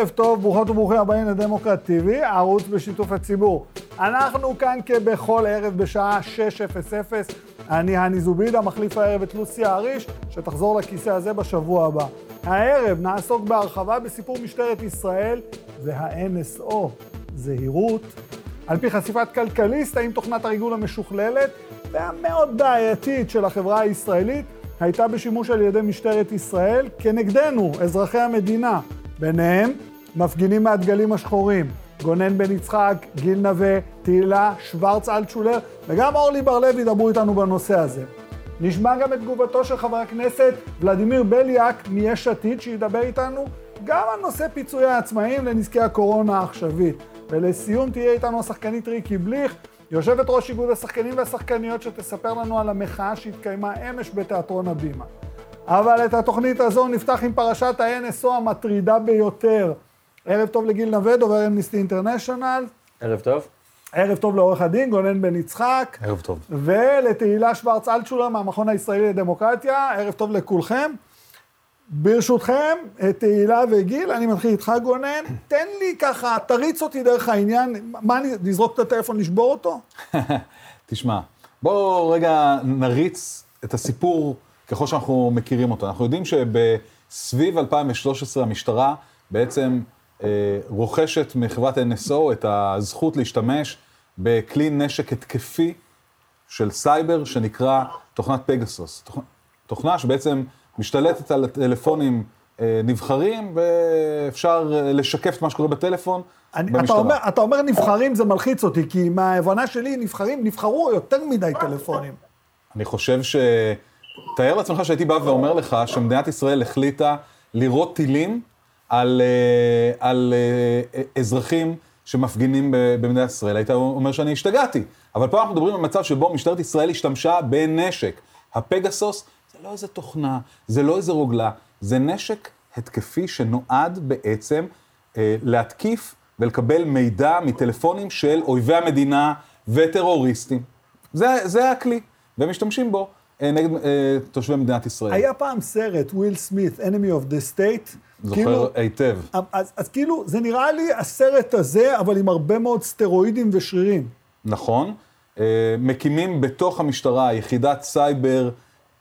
ערב טוב, ברוכות וברוכים הבאים לדמוקרט TV, ערוץ בשיתוף הציבור. אנחנו כאן כבכל ערב בשעה 6:00. אני הני זובידה, מחליף הערב את לוסיה אריש, שתחזור לכיסא הזה בשבוע הבא. הערב נעסוק בהרחבה בסיפור משטרת ישראל וה-NSO, זהירות. על פי חשיפת כלכליסט, האם תוכנת הריגול המשוכללת והמאוד בעייתית של החברה הישראלית הייתה בשימוש על ידי משטרת ישראל כנגדנו, אזרחי המדינה. ביניהם, מפגינים מהדגלים השחורים, גונן בן יצחק, גיל נווה, תהילה, שוורץ אלטשולר, וגם אורלי בר-לב ידברו איתנו בנושא הזה. נשמע גם את תגובתו של חבר הכנסת ולדימיר בליאק מיש עתיד, שידבר איתנו גם על נושא פיצויי העצמאים לנזקי הקורונה העכשווית. ולסיום תהיה איתנו השחקנית ריקי בליך, יושבת ראש איגוד השחקנים והשחקניות שתספר לנו על המחאה שהתקיימה אמש בתיאטרון הבימה. אבל את התוכנית הזו נפתח עם פרשת ה-NSO המטרידה ביותר. ערב טוב לגיל נווה, דובר אמניסטי אינטרנשיונל. ערב טוב. ערב טוב לעורך הדין, גונן בן יצחק. ערב טוב. ולתהילה שוורץ אלטשולר מהמכון הישראלי לדמוקרטיה. ערב טוב לכולכם. ברשותכם, תהילה וגיל, אני מתחיל איתך גונן, תן לי ככה, תריץ אותי דרך העניין, מה, אני, לזרוק את הטלפון, לשבור אותו? תשמע, בואו רגע נריץ את הסיפור ככל שאנחנו מכירים אותו. אנחנו יודעים שבסביב 2013 המשטרה בעצם רוכשת מחברת NSO את הזכות להשתמש בכלי נשק התקפי של סייבר שנקרא תוכנת פגסוס. תוכנה שבעצם משתלטת על טלפונים אה, נבחרים, ואפשר אה, לשקף את מה שקורה בטלפון אני, במשטרה. אתה אומר, אתה אומר נבחרים, זה מלחיץ אותי, כי מההבנה שלי, נבחרים, נבחרו יותר מדי טלפונים. אני חושב ש... תאר לעצמך שהייתי בא ואומר לך שמדינת ישראל החליטה לירות טילים על, אה, על אזרחים שמפגינים במדינת ישראל. היית אומר שאני השתגעתי. אבל פה אנחנו מדברים על מצב שבו משטרת ישראל השתמשה בנשק. הפגסוס לא איזה תוכנה, זה לא איזה רוגלה, זה נשק התקפי שנועד בעצם אה, להתקיף ולקבל מידע מטלפונים של אויבי המדינה וטרוריסטים. זה, זה הכלי, והם משתמשים בו אה, נגד אה, תושבי מדינת ישראל. היה פעם סרט, וויל סמית, Enemy of the State. זוכר כאילו, היטב. אז, אז, אז כאילו, זה נראה לי הסרט הזה, אבל עם הרבה מאוד סטרואידים ושרירים. נכון. אה, מקימים בתוך המשטרה יחידת סייבר,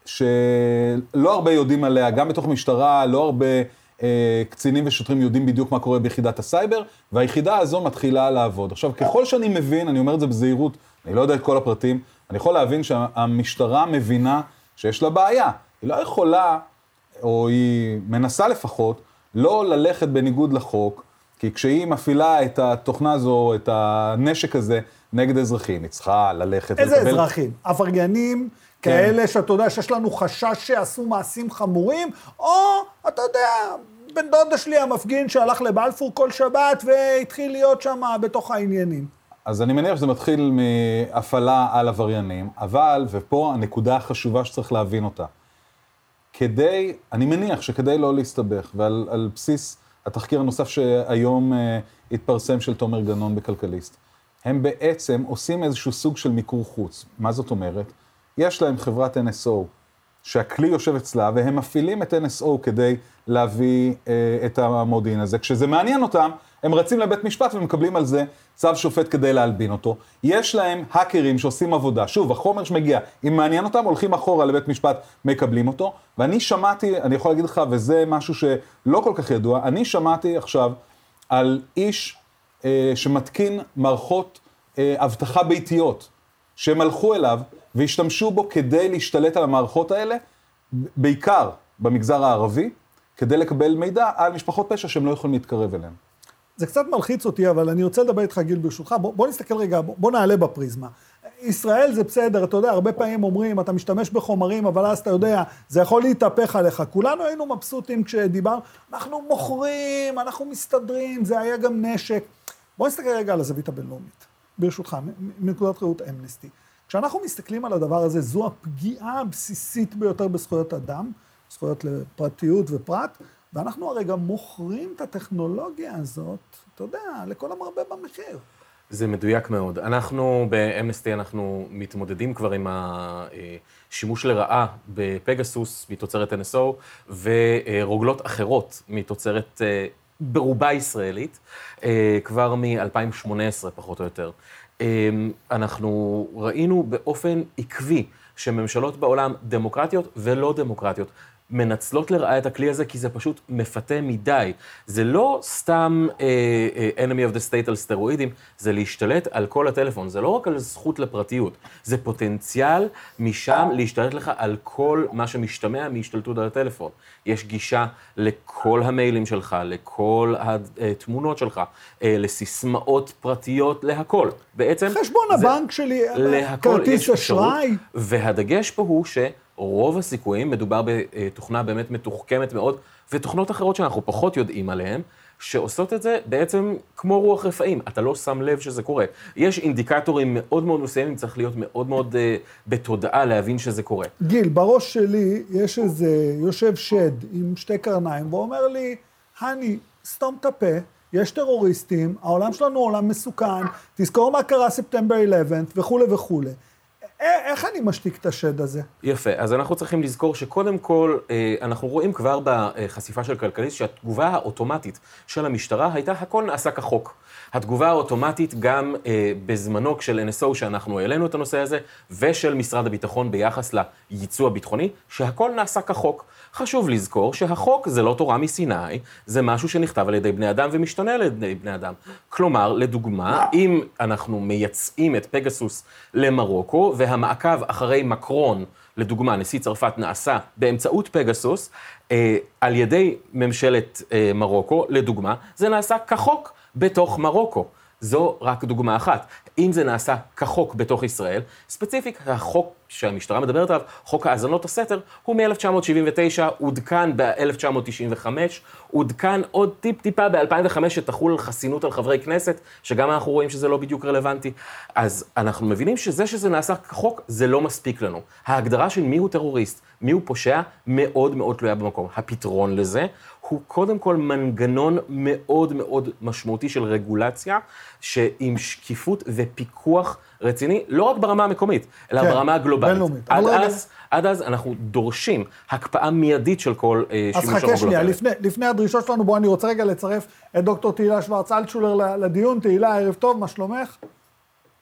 שלא הרבה יודעים עליה, גם בתוך המשטרה, לא הרבה אה, קצינים ושוטרים יודעים בדיוק מה קורה ביחידת הסייבר, והיחידה הזו מתחילה לעבוד. עכשיו, ככל שאני מבין, אני אומר את זה בזהירות, אני לא יודע את כל הפרטים, אני יכול להבין שהמשטרה מבינה שיש לה בעיה. היא לא יכולה, או היא מנסה לפחות, לא ללכת בניגוד לחוק, כי כשהיא מפעילה את התוכנה הזו, את הנשק הזה, נגד אזרחים, היא צריכה ללכת... איזה ולקבל... אזרחים? עבריינים כן. כאלה שאתה יודע שיש לנו חשש שעשו מעשים חמורים, או, אתה יודע, בן דודה שלי המפגין שהלך לבלפור כל שבת והתחיל להיות שם בתוך העניינים. אז אני מניח שזה מתחיל מהפעלה על עבריינים, אבל, ופה הנקודה החשובה שצריך להבין אותה, כדי, אני מניח שכדי לא להסתבך, ועל בסיס התחקיר הנוסף שהיום uh, התפרסם של תומר גנון בכלכליסט, הם בעצם עושים איזשהו סוג של מיקור חוץ. מה זאת אומרת? יש להם חברת NSO, שהכלי יושב אצלה, והם מפעילים את NSO כדי להביא אה, את המודיעין הזה. כשזה מעניין אותם, הם רצים לבית משפט ומקבלים על זה צו שופט כדי להלבין אותו. יש להם האקרים שעושים עבודה. שוב, החומר שמגיע, אם מעניין אותם, הולכים אחורה לבית משפט, מקבלים אותו. ואני שמעתי, אני יכול להגיד לך, וזה משהו שלא כל כך ידוע, אני שמעתי עכשיו על איש אה, שמתקין מערכות אה, אבטחה ביתיות, שהם הלכו אליו והשתמשו בו כדי להשתלט על המערכות האלה, בעיקר במגזר הערבי, כדי לקבל מידע על משפחות פשע שהם לא יכולים להתקרב אליהן. זה קצת מלחיץ אותי, אבל אני רוצה לדבר איתך, גיל, ברשותך. בוא, בוא נסתכל רגע, בוא, בוא נעלה בפריזמה. ישראל זה בסדר, אתה יודע, הרבה פעמים אומרים, אתה משתמש בחומרים, אבל אז אתה יודע, זה יכול להתהפך עליך. כולנו היינו מבסוטים כשדיברנו, אנחנו מוכרים, אנחנו מסתדרים, זה היה גם נשק. בוא נסתכל רגע על הזווית הבינלאומית, ברשותך, מנקודת ראות אמנסטי. כשאנחנו מסתכלים על הדבר הזה, זו הפגיעה הבסיסית ביותר בזכויות אדם, זכויות לפרטיות ופרט, ואנחנו הרי גם מוכרים את הטכנולוגיה הזאת, אתה יודע, לכל המרבה במחיר. זה מדויק מאוד. אנחנו באמנסטי, אנחנו מתמודדים כבר עם השימוש לרעה בפגסוס מתוצרת NSO ורוגלות אחרות מתוצרת ברובה ישראלית, אה, כבר מ-2018 פחות או יותר. אה, אנחנו ראינו באופן עקבי שממשלות בעולם, דמוקרטיות ולא דמוקרטיות, מנצלות לרעה את הכלי הזה, כי זה פשוט מפתה מדי. זה לא סתם uh, uh, enemy of the state על סטרואידים, זה להשתלט על כל הטלפון. זה לא רק על זכות לפרטיות, זה פוטנציאל משם להשתלט לך על כל מה שמשתמע מהשתלטות על הטלפון. יש גישה לכל המיילים שלך, לכל התמונות שלך, uh, לסיסמאות פרטיות, להכל. בעצם... חשבון הבנק שלי, כרטיס אשראי. והדגש פה הוא ש... רוב הסיכויים, מדובר בתוכנה באמת מתוחכמת מאוד, ותוכנות אחרות שאנחנו פחות יודעים עליהן, שעושות את זה בעצם כמו רוח רפאים, אתה לא שם לב שזה קורה. יש אינדיקטורים מאוד מאוד מסוימים, צריך להיות מאוד מאוד uh, בתודעה להבין שזה קורה. גיל, בראש שלי יש איזה, יושב שד עם שתי קרניים, ואומר לי, הני, סתום את הפה, יש טרוריסטים, העולם שלנו עולם מסוכן, תזכור מה קרה ספטמבר 11 וכולי וכולי. איך אני משתיק את השד הזה? יפה, אז אנחנו צריכים לזכור שקודם כל, אה, אנחנו רואים כבר בחשיפה של כלכליסט שהתגובה האוטומטית של המשטרה הייתה הכל נעשה כחוק. התגובה האוטומטית גם אה, בזמנו של NSO, שאנחנו העלינו את הנושא הזה, ושל משרד הביטחון ביחס לייצוא הביטחוני, שהכל נעשה כחוק. חשוב לזכור שהחוק זה לא תורה מסיני, זה משהו שנכתב על ידי בני אדם ומשתנה על ידי בני אדם. כלומר, לדוגמה, אם אנחנו מייצאים את פגסוס למרוקו, והמעקב אחרי מקרון, לדוגמה, נשיא צרפת נעשה באמצעות פגסוס, אה, על ידי ממשלת אה, מרוקו, לדוגמה, זה נעשה כחוק בתוך מרוקו. זו רק דוגמה אחת. אם זה נעשה כחוק בתוך ישראל, ספציפית החוק שהמשטרה מדברת עליו, חוק האזנות הסתר, הוא מ-1979, עודכן ב-1995, עודכן עוד טיפ-טיפה ב-2005 שתחול חסינות על חברי כנסת, שגם אנחנו רואים שזה לא בדיוק רלוונטי. אז אנחנו מבינים שזה שזה נעשה כחוק, זה לא מספיק לנו. ההגדרה של מיהו טרוריסט, מיהו פושע, מאוד מאוד תלויה במקום. הפתרון לזה הוא קודם כל מנגנון מאוד מאוד משמעותי של רגולציה, שעם שקיפות ופיקוח רציני, לא רק ברמה המקומית, אלא כן, ברמה הגלובלית. בינלאומית. עד אז, עד אז אנחנו דורשים הקפאה מיידית של כל אה, שימוש אז חכה שנייה, לפני, לפני הדרישות שלנו, בואו אני רוצה רגע לצרף את דוקטור תהילה שוורץ אלטשולר לדיון. תהילה, ערב טוב, מה שלומך?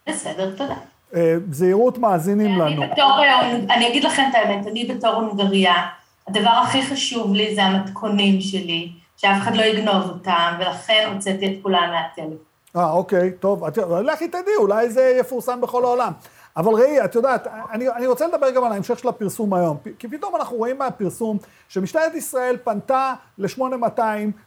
בסדר, תודה. אה, זהירות מאזינים אני לנו. בתור, אה, אני אגיד לכם את האמת, אני בתור הונגריה, הדבר הכי חשוב לי זה המתכונים שלי, שאף אחד לא יגנוב אותם, ולכן הוצאתי את כולם מהטלפון. אה, אוקיי, טוב, את, לכי תדעי, אולי זה יפורסם בכל העולם. אבל ראי, את יודעת, אני, אני רוצה לדבר גם על ההמשך של הפרסום היום, כי פתאום אנחנו רואים מהפרסום שמשטרת ישראל פנתה ל-8200,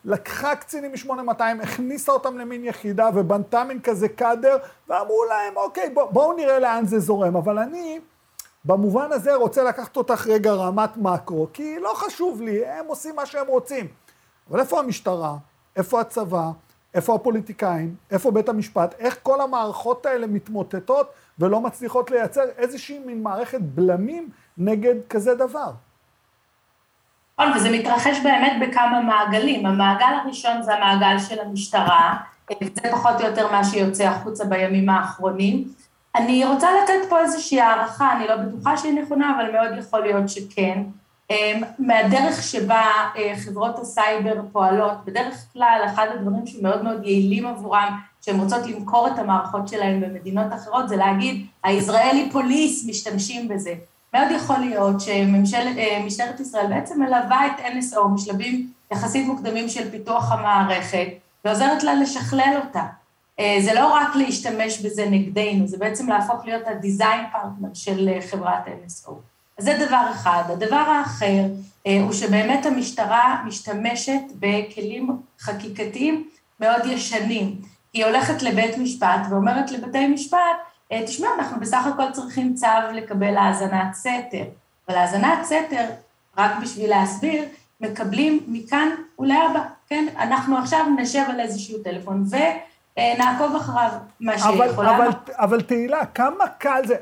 לקחה קצינים מ-8200, הכניסה אותם למין יחידה ובנתה מין כזה קאדר, ואמרו להם, אוקיי, בוא, בואו נראה לאן זה זורם. אבל אני, במובן הזה, רוצה לקחת אותך רגע רמת מקרו, כי לא חשוב לי, הם עושים מה שהם רוצים. אבל איפה המשטרה? איפה הצבא? איפה הפוליטיקאים? איפה בית המשפט? איך כל המערכות האלה מתמוטטות ולא מצליחות לייצר איזושהי מין מערכת בלמים נגד כזה דבר? נכון, וזה מתרחש באמת בכמה מעגלים. המעגל הראשון זה המעגל של המשטרה, זה פחות או יותר מה שיוצא החוצה בימים האחרונים. אני רוצה לתת פה איזושהי הערכה, אני לא בטוחה שהיא נכונה, אבל מאוד יכול להיות שכן. אמ, מהדרך שבה אה, חברות הסייבר פועלות, בדרך כלל אחד הדברים שמאוד מאוד יעילים עבורם, שהן רוצות למכור את המערכות שלהן במדינות אחרות, זה להגיד, הישראלי פוליס משתמשים בזה. מאוד יכול להיות שמשטרת אה, ישראל בעצם מלווה את NSO משלבים יחסית מוקדמים של פיתוח המערכת, ועוזרת לה לשכלל אותה. אה, זה לא רק להשתמש בזה נגדנו, זה בעצם להפוך להיות הדיזיין פרטנר של חברת NSO. זה דבר אחד. הדבר האחר אה, הוא שבאמת המשטרה משתמשת בכלים חקיקתיים מאוד ישנים. היא הולכת לבית משפט ואומרת לבתי משפט, אה, תשמעו, אנחנו בסך הכל צריכים צו לקבל האזנת סתר. אבל האזנת סתר, רק בשביל להסביר, מקבלים מכאן ולהבא, כן? אנחנו עכשיו נשב על איזשהו טלפון, ו... אה, נעקוב אחריו, מה שיכולה. אבל, אבל תהילה, כמה קל זה,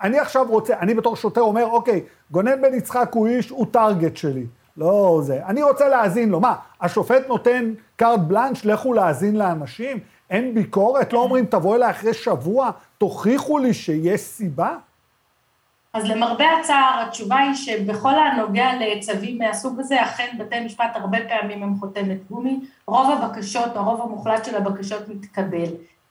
אני עכשיו רוצה, אני בתור שוטר אומר, אוקיי, גונן בן יצחק הוא איש, הוא טארגט שלי. לא זה. אני רוצה להאזין לו. מה, השופט נותן קארט בלאנש, לכו להאזין לאנשים? אין ביקורת? לא אומרים, תבוא אליי אחרי שבוע, תוכיחו לי שיש סיבה? אז למרבה הצער, התשובה היא שבכל הנוגע לצווים מהסוג הזה, אכן בתי משפט הרבה פעמים הם חותמת גומי, רוב הבקשות, הרוב המוחלט של הבקשות מתקבל.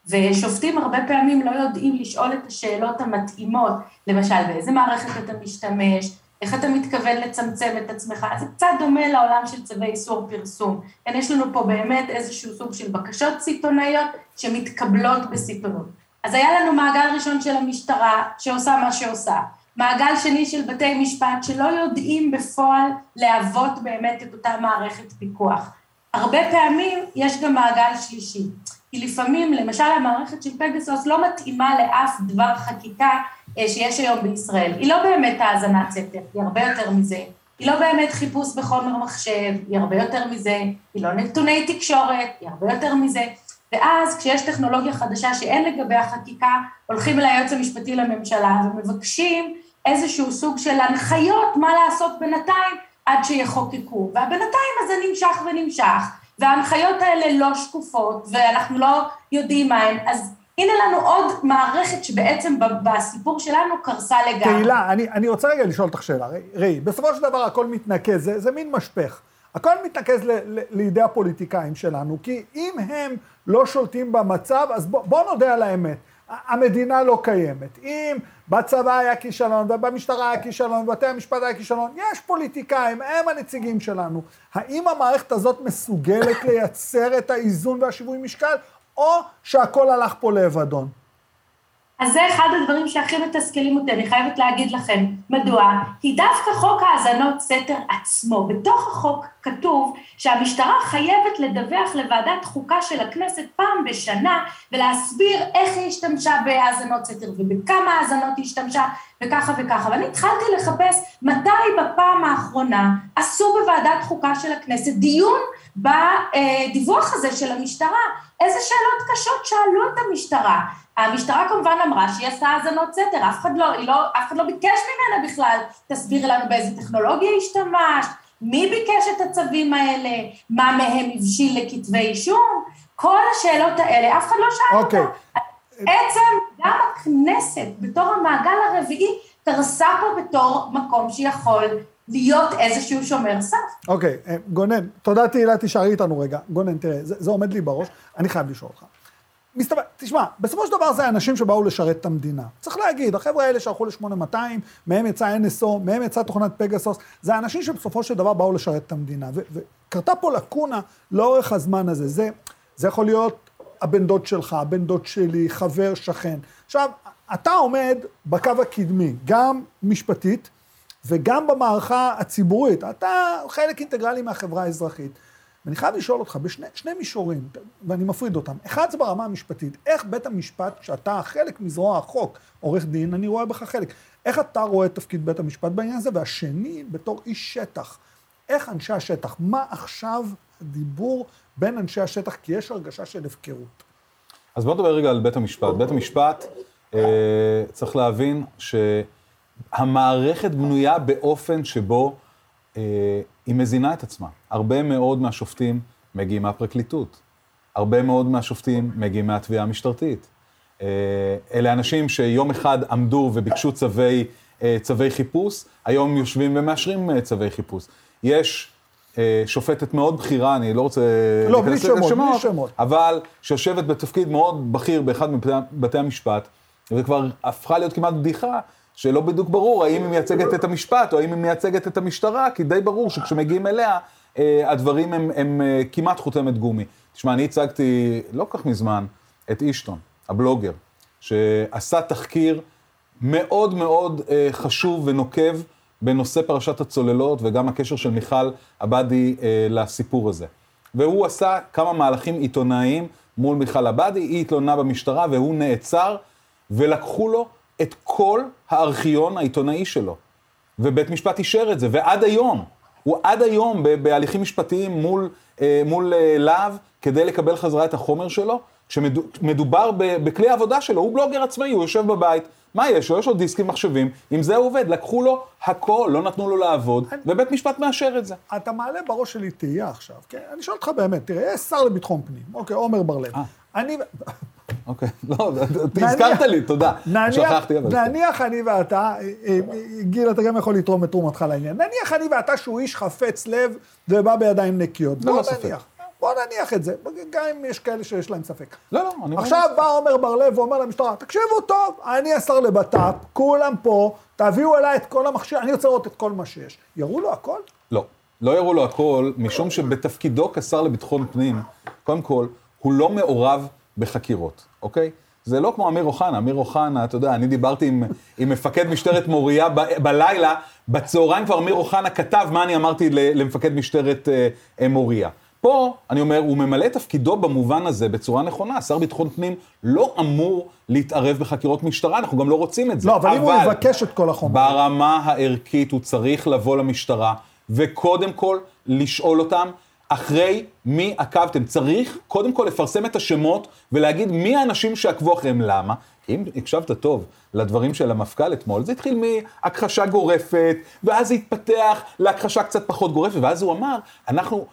ושופטים הרבה פעמים לא יודעים לשאול את השאלות המתאימות, למשל באיזה מערכת אתה משתמש, איך אתה מתכוון לצמצם את עצמך, זה קצת דומה לעולם של צווי איסור פרסום. כן, יש לנו פה באמת איזשהו סוג של בקשות סיטונאיות שמתקבלות בסיטונות. אז היה לנו מעגל ראשון של המשטרה, שעושה מה שעושה. מעגל שני של בתי משפט שלא יודעים בפועל להוות באמת את אותה מערכת פיקוח. הרבה פעמים יש גם מעגל שלישי. כי לפעמים, למשל המערכת של פגסוס לא מתאימה לאף דבר חקיקה אה, שיש היום בישראל. היא לא באמת האזנת סתר, היא הרבה יותר מזה. היא לא באמת חיפוש בחומר מחשב, היא הרבה יותר מזה. היא לא נתוני תקשורת, היא הרבה יותר מזה. ואז כשיש טכנולוגיה חדשה שאין לגביה חקיקה, הולכים אל היועץ המשפטי לממשלה ומבקשים איזשהו סוג של הנחיות מה לעשות בינתיים עד שיחוקקו. והבינתיים הזה נמשך ונמשך. וההנחיות האלה לא שקופות, ואנחנו לא יודעים מה הן, אז הנה לנו עוד מערכת שבעצם בסיפור שלנו קרסה לגמרי. תהילה, אני, אני רוצה רגע לשאול אותך שאלה. ראי, בסופו של דבר הכל מתנקז, זה, זה מין משפך. הכל מתנקז ל, ל, לידי הפוליטיקאים שלנו, כי אם הם לא שולטים במצב, אז בוא, בוא נודה על האמת. המדינה לא קיימת. אם בצבא היה כישלון, ובמשטרה היה כישלון, ובבתי המשפט היה כישלון, יש פוליטיקאים, הם הנציגים שלנו. האם המערכת הזאת מסוגלת לייצר את האיזון והשיווי משקל, או שהכל הלך פה לאבדון? אז זה אחד הדברים שהכי מתסכלים אותי, אני חייבת להגיד לכם. מדוע? כי דווקא חוק האזנות סתר עצמו, בתוך החוק כתוב שהמשטרה חייבת לדווח לוועדת חוקה של הכנסת פעם בשנה ולהסביר איך היא השתמשה בהאזנות סתר ובכמה האזנות היא השתמשה וככה וככה. ואני התחלתי לחפש מתי בפעם האחרונה עשו בוועדת חוקה של הכנסת דיון בדיווח הזה של המשטרה. איזה שאלות קשות שאלו את המשטרה. המשטרה כמובן אמרה שהיא עשתה האזנות סתר, אף אחד לא, לא, אף אחד לא ביקש ממנה בכלל, תסבירי לנו באיזה טכנולוגיה השתמשת, מי ביקש את הצווים האלה, מה מהם הבשיל לכתבי אישום, כל השאלות האלה, אף אחד לא שאל okay. אותה. אוקיי. בעצם גם הכנסת, בתור המעגל הרביעי, קרסה פה בתור מקום שיכול להיות איזשהו שומר סף. אוקיי, okay, אה, גונן, תודה תהילה, תישארי איתנו רגע. גונן, תראה, זה, זה עומד לי בראש, אני חייב לשאול אותך. מסתבר, תשמע, בסופו של דבר זה אנשים שבאו לשרת את המדינה. צריך להגיד, החבר'ה האלה שהלכו ל-8200, מהם יצא NSO, מהם יצא תוכנת פגסוס, זה אנשים שבסופו של דבר באו לשרת את המדינה. וקרתה פה לקונה לאורך הזמן הזה. זה, זה יכול להיות הבן דוד שלך, הבן דוד שלי, חבר, שכן. עכשיו, אתה עומד בקו הקדמי, גם משפטית וגם במערכה הציבורית. אתה חלק אינטגרלי מהחברה האזרחית. ואני חייב לשאול אותך בשני מישורים, ואני מפריד אותם. אחד זה ברמה המשפטית, איך בית המשפט, כשאתה חלק מזרוע החוק, עורך דין, אני רואה בך חלק, איך אתה רואה את תפקיד בית המשפט בעניין הזה? והשני, בתור איש שטח, איך אנשי השטח, מה עכשיו הדיבור בין אנשי השטח, כי יש הרגשה של הפקרות. אז בוא נדבר רגע על בית המשפט. בית המשפט, אה, צריך להבין שהמערכת בנויה באופן שבו אה, היא מזינה את עצמה. הרבה מאוד מהשופטים מגיעים מהפרקליטות. הרבה מאוד מהשופטים מגיעים מהתביעה המשטרתית. אה, אלה אנשים שיום אחד עמדו וביקשו צווי, אה, צווי חיפוש, היום יושבים ומאשרים אה, צווי חיפוש. יש שופטת מאוד בכירה, אני לא רוצה לא, בלי שמות, בלי שמות. אבל שיושבת בתפקיד מאוד בכיר באחד מבתי המשפט, וכבר הפכה להיות כמעט בדיחה, שלא בדיוק ברור האם היא מייצגת את המשפט או האם היא מייצגת את המשטרה, כי די ברור שכשמגיעים אליה, אה, הדברים הם, הם אה, כמעט חותמת גומי. תשמע, אני הצגתי לא כך מזמן את אישטון, הבלוגר, שעשה תחקיר מאוד מאוד אה, חשוב ונוקב בנושא פרשת הצוללות וגם הקשר של מיכל עבדי לסיפור הזה. והוא עשה כמה מהלכים עיתונאיים מול מיכל עבדי, היא התלוננה במשטרה והוא נעצר, ולקחו לו את כל הארכיון העיתונאי שלו. ובית משפט אישר את זה, ועד היום, הוא עד היום בהליכים משפטיים מול, אה, מול אה, להב, כדי לקבל חזרה את החומר שלו, כשמדובר בכלי העבודה שלו, הוא בלוגר עצמאי, הוא יושב בבית, מה יש לו? יש לו דיסקים מחשבים, עם זה הוא עובד, לקחו לו הכל, לא נתנו לו לעבוד, אני... ובית משפט מאשר את זה. אתה מעלה בראש שלי תהייה עכשיו, כן? אני שואל אותך באמת, תראה, יש שר לביטחון פנים, אוקיי, עומר בר-לב. אה. אני... אוקיי. לא, הזכרת לי, תודה. שכחתי, אבל... נניח אני ואתה, אה, אה, גיל, אתה גם יכול לתרום את תרומתך לעניין. נניח אני ואתה שהוא איש חפץ לב ובא בידיים נקיות. לא, בוא לא ספק. נניח. בוא נניח את זה, גם אם יש כאלה שיש להם ספק. לא, לא, אני... עכשיו בא עומר בר-לב ואומר למשטרה, תקשיבו טוב, אני השר לבט"פ, כולם פה, תביאו אליי את כל המכשיר, אני רוצה לראות את כל מה שיש. יראו לו הכל? לא. לא יראו לו הכל, משום שבתפקידו כשר לביטחון פנים, קודם כל, הוא לא מעורב בחקירות, אוקיי? זה לא כמו אמיר אוחנה, אמיר אוחנה, אתה יודע, אני דיברתי עם, עם מפקד משטרת מוריה ב, בלילה, בצהריים כבר אמיר אוחנה כתב מה אני אמרתי למפקד משטרת אה, אה, מוריה. פה, אני אומר, הוא ממלא תפקידו במובן הזה בצורה נכונה. שר ביטחון פנים לא אמור להתערב בחקירות משטרה, אנחנו גם לא רוצים את זה. לא, אבל אם הוא יבקש את כל החומר. ברמה הערכית הוא צריך לבוא למשטרה, וקודם כל לשאול אותם, אחרי מי עקבתם. צריך קודם כל לפרסם את השמות ולהגיד מי האנשים שעקבו אחריהם. למה? כי אם הקשבת טוב לדברים של המפכ"ל אתמול, זה התחיל מהכחשה גורפת, ואז זה התפתח להכחשה קצת פחות גורפת, ואז הוא אמר, אנחנו...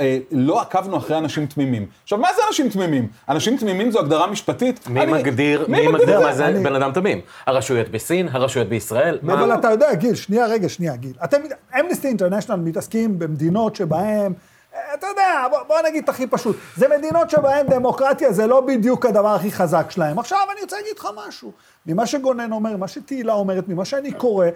אה, לא עקבנו אחרי אנשים תמימים. עכשיו, מה זה אנשים תמימים? אנשים תמימים זו הגדרה משפטית. מי אני- מגדיר, מי מגדיר מה זה אני- בן אדם תמים? הרשויות בסין, הרשויות בישראל? מה- אבל אתה יודע, גיל, שנייה, רגע, שנייה, גיל. אתם, אמנסטי אינטרנשיונל מתעסקים במדינות שבהן, אתה יודע, בוא, בוא נגיד את הכי פשוט, זה מדינות שבהן דמוקרטיה זה לא בדיוק הדבר הכי חזק שלהם. עכשיו אני רוצה להגיד לך משהו. ממה שגונן אומר, מה שתהילה אומרת, ממה שאני קורא,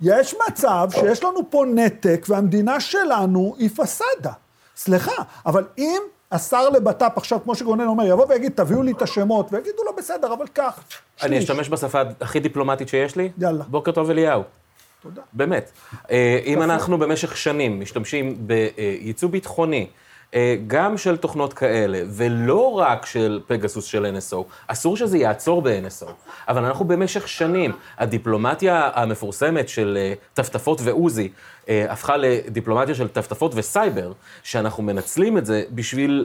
יש מצב שיש לנו פה נתק והמדינה שלנו היא פסאדה. סליחה, אבל אם השר לבט"פ עכשיו, כמו שגונן אומר, יבוא ויגיד, תביאו לי את השמות, ויגידו לו, בסדר, אבל קח. אני שליש." אשתמש בשפה הכי דיפלומטית שיש לי? יאללה. בוקר טוב אליהו. תודה. באמת. אה, אם אנחנו במשך שנים משתמשים בייצוא ביטחוני, אה, גם של תוכנות כאלה, ולא רק של פגסוס של NSO, אסור שזה יעצור ב-NSO. אבל אנחנו במשך שנים, הדיפלומטיה המפורסמת של אה, טפטפות ועוזי, הפכה לדיפלומטיה של טפטפות וסייבר, שאנחנו מנצלים את זה בשביל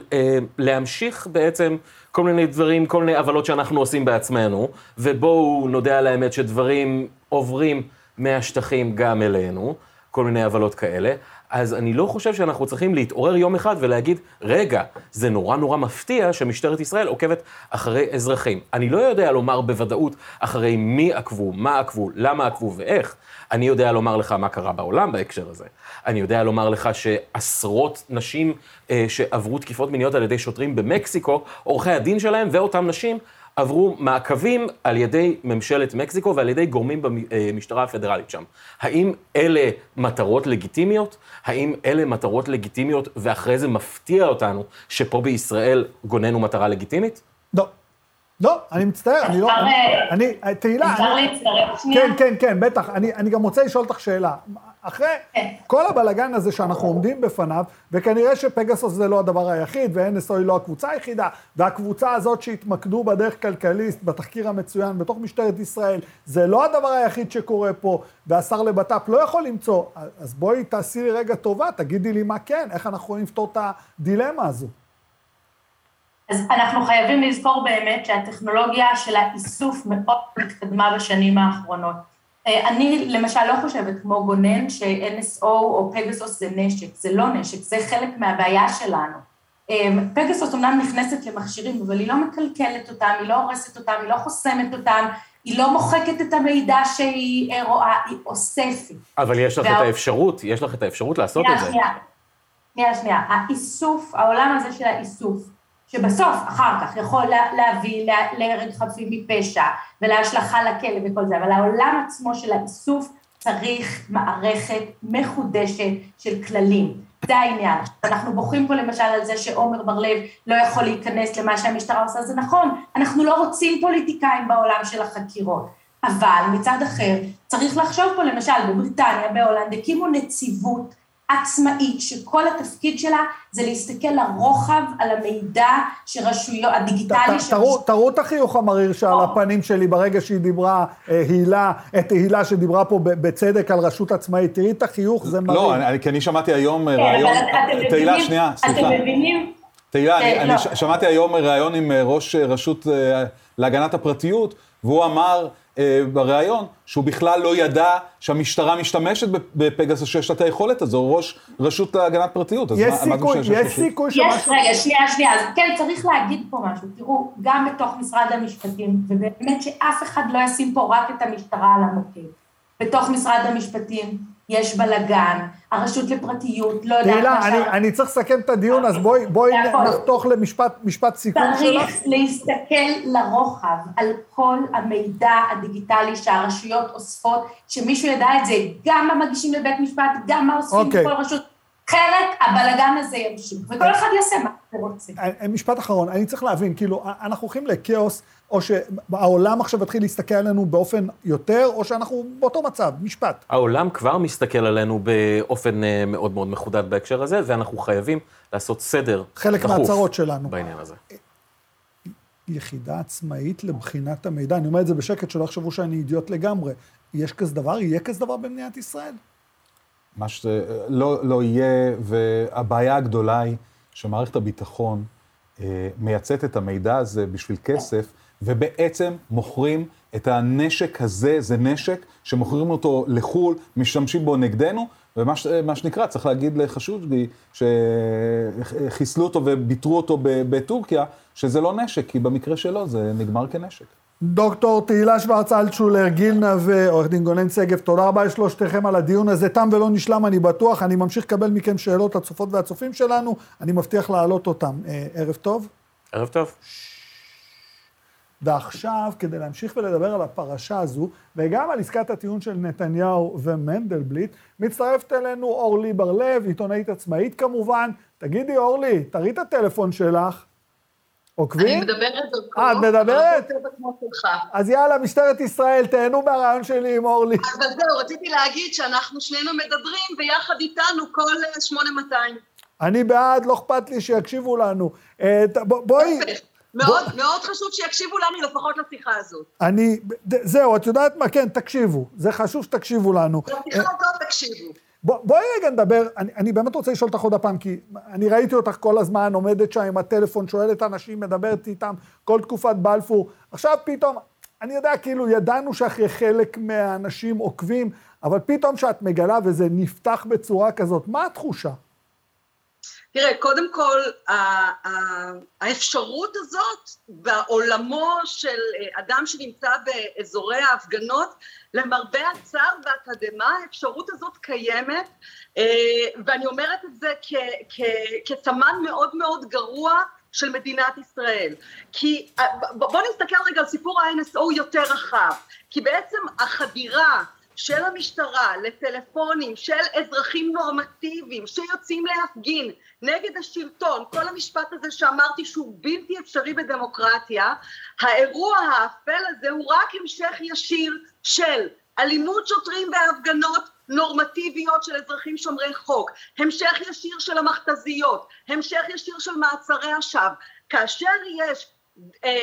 להמשיך בעצם כל מיני דברים, כל מיני עוולות שאנחנו עושים בעצמנו, ובואו נודה על האמת שדברים עוברים מהשטחים גם אלינו, כל מיני עוולות כאלה. אז אני לא חושב שאנחנו צריכים להתעורר יום אחד ולהגיד, רגע, זה נורא נורא מפתיע שמשטרת ישראל עוקבת אחרי אזרחים. אני לא יודע לומר בוודאות אחרי מי עקבו, מה עקבו, למה עקבו ואיך. אני יודע לומר לך מה קרה בעולם בהקשר הזה. אני יודע לומר לך שעשרות נשים אה, שעברו תקיפות מיניות על ידי שוטרים במקסיקו, עורכי הדין שלהם ואותן נשים עברו מעקבים על ידי ממשלת מקסיקו ועל ידי גורמים במשטרה הפדרלית שם. האם אלה מטרות לגיטימיות? האם אלה מטרות לגיטימיות ואחרי זה מפתיע אותנו שפה בישראל גונן הוא מטרה לגיטימית? לא. לא, אני מצטער, אני לא... אפשר, אני, אה, תהילה... אפשר להצטרף שנייה? כן, כן, כן, בטח. אני, אני גם רוצה לשאול אותך שאלה. אחרי כן. כל הבלגן הזה שאנחנו עומדים בפניו, וכנראה שפגסוס זה לא הדבר היחיד, ו-NSO היא לא הקבוצה היחידה, והקבוצה הזאת שהתמקדו בדרך כלכליסט, בתחקיר המצוין, בתוך משטרת ישראל, זה לא הדבר היחיד שקורה פה, והשר לבט"פ לא יכול למצוא. אז בואי תעשי לי רגע טובה, תגידי לי מה כן, איך אנחנו יכולים לפתור את הדילמה הזו. אז אנחנו חייבים לזכור באמת שהטכנולוגיה של האיסוף מאוד התקדמה בשנים האחרונות. אה, אני למשל לא חושבת כמו גונן ש-NSO או פגסוס זה נשק, זה לא נשק, זה חלק מהבעיה שלנו. אה, פגסוס אמנם נכנסת למכשירים, אבל היא לא מקלקלת אותם, היא לא הורסת אותם, היא לא חוסמת אותם, היא לא מוחקת את המידע שהיא אה, רואה, היא אוספת. אבל יש לך את וה- האפשרות, יש לך את האפשרות לעשות את זה. שנייה, שנייה, שנייה. האיסוף, העולם הזה של האיסוף, שבסוף, אחר כך, יכול לה, להביא לה- להרג חפים מפשע ולהשלכה לכלא וכל זה, אבל העולם עצמו של האיסוף צריך מערכת מחודשת של כללים. זה העניין. אנחנו בוכים פה למשל על זה שעומר בר-לב לא יכול להיכנס למה שהמשטרה עושה, זה נכון, אנחנו לא רוצים פוליטיקאים בעולם של החקירות. אבל מצד אחר, צריך לחשוב פה למשל בבריטניה, בהולנד, הקימו נציבות עצמאית, שכל התפקיד שלה זה להסתכל לרוחב על המידע שרשויות, הדיגיטלי תראו- את החיוך המריר שעל או. הפנים שלי ברגע שהיא דיברה, אה, הילה, את הילה שדיברה פה בצדק על רשות עצמאית. תראי את החיוך, זה מריר. לא, אני- כי אני שמעתי היום אה, כן. אבל אתם תהילה, מבינים, שנייה, אתם סליחה. מבינים, תהילה, אני, כן, אני לא. ש- שמעתי היום ראיון עם אה, ראש אה, רשות אה, להגנת הפרטיות, והוא אמר, אה, בריאיון, שהוא בכלל לא ידע שהמשטרה משתמשת בפגסוס 6 את היכולת הזו, ראש רשות להגנת פרטיות. יש סיכוי, יש סיכוי שמשהו... יש, רגע, שנייה, שנייה, אז כן, צריך להגיד פה משהו. תראו, גם בתוך משרד המשפטים, ובאמת שאף אחד לא ישים פה רק את המשטרה על המוקד. בתוך משרד המשפטים, יש בלאגן, הרשות לפרטיות, לא יודעת מה ש... תהילה, אני צריך לסכם את הדיון, אז בואי, בואי נחתוך למשפט סיכום שלך. צריך להסתכל לרוחב על כל המידע הדיגיטלי שהרשויות אוספות, שמישהו ידע את זה, גם מה מגישים לבית משפט, גם מה אוספים. אוקיי. בכל רשות. אחרת הבלגן הזה ימשיך, וכל אחד יעשה מה שהוא רוצה. אה, אה, משפט אחרון, אני צריך להבין, כאילו, אנחנו הולכים לכאוס, או שהעולם עכשיו יתחיל להסתכל עלינו באופן יותר, או שאנחנו באותו מצב, משפט. העולם כבר מסתכל עלינו באופן אה, מאוד מאוד מחודד בהקשר הזה, ואנחנו חייבים לעשות סדר חלק מהצרות שלנו. בעניין הזה. יחידה עצמאית לבחינת המידע, אני אומר את זה בשקט, שלא יחשבו שאני אידיוט לגמרי. יש כזה דבר? יהיה כזה דבר במדינת ישראל? מה שזה לא, לא יהיה, והבעיה הגדולה היא שמערכת הביטחון אה, מייצאת את המידע הזה בשביל כסף, ובעצם מוכרים את הנשק הזה, זה נשק שמוכרים אותו לחו"ל, משתמשים בו נגדנו, ומה ש, שנקרא, צריך להגיד לחשודגי, שחיסלו אותו וביטרו אותו בטורקיה, שזה לא נשק, כי במקרה שלו זה נגמר כנשק. דוקטור תהילה שוורץ אלטשולר, גיל נווה, עורך דין גונן שגב, תודה רבה לשלושתכם על הדיון הזה. תם ולא נשלם, אני בטוח. אני ממשיך לקבל מכם שאלות הצופות והצופים שלנו, אני מבטיח להעלות אותם. אה, ערב טוב. ערב טוב. ועכשיו, כדי להמשיך ולדבר על הפרשה הזו, וגם על עסקת הטיעון של נתניהו ומנדלבליט, מצטרפת אלינו אורלי בר-לב, עיתונאית עצמאית כמובן. תגידי, אורלי, תראי את הטלפון שלך. עוקבים? אני מדברת דרכו. אה, את מדברת? אז יאללה, משטרת ישראל, תהנו מהרעיון שלי עם אורלי. אבל זהו, רציתי להגיד שאנחנו שנינו מדברים ביחד איתנו כל 8200. אני בעד, לא אכפת לי שיקשיבו לנו. אה, בואי... מאוד, מאוד חשוב שיקשיבו לנו לפחות לשיחה הזאת. אני, זהו, את יודעת מה? כן, תקשיבו. זה חשוב שתקשיבו לנו. לשיחה הזאת תקשיבו. בוא, בואי רגע נדבר, אני, אני באמת רוצה לשאול אותך עוד הפעם, כי אני ראיתי אותך כל הזמן עומדת שם עם הטלפון, שואלת אנשים, מדברת איתם כל תקופת בלפור. עכשיו פתאום, אני יודע, כאילו, ידענו שאחרי חלק מהאנשים עוקבים, אבל פתאום כשאת מגלה וזה נפתח בצורה כזאת, מה התחושה? תראה, קודם כל, האפשרות הזאת בעולמו של אדם שנמצא באזורי ההפגנות, למרבה הצער והתדהמה, האפשרות הזאת קיימת, ואני אומרת את זה כסמן מאוד מאוד גרוע של מדינת ישראל. כי בואו נסתכל רגע על סיפור ה-NSO יותר רחב, כי בעצם החדירה של המשטרה לטלפונים של אזרחים נורמטיביים שיוצאים להפגין נגד השלטון, כל המשפט הזה שאמרתי שהוא בלתי אפשרי בדמוקרטיה, האירוע האפל הזה הוא רק המשך ישיר של אלימות שוטרים בהפגנות נורמטיביות של אזרחים שומרי חוק, המשך ישיר של המכתזיות, המשך ישיר של מעצרי השווא, כאשר יש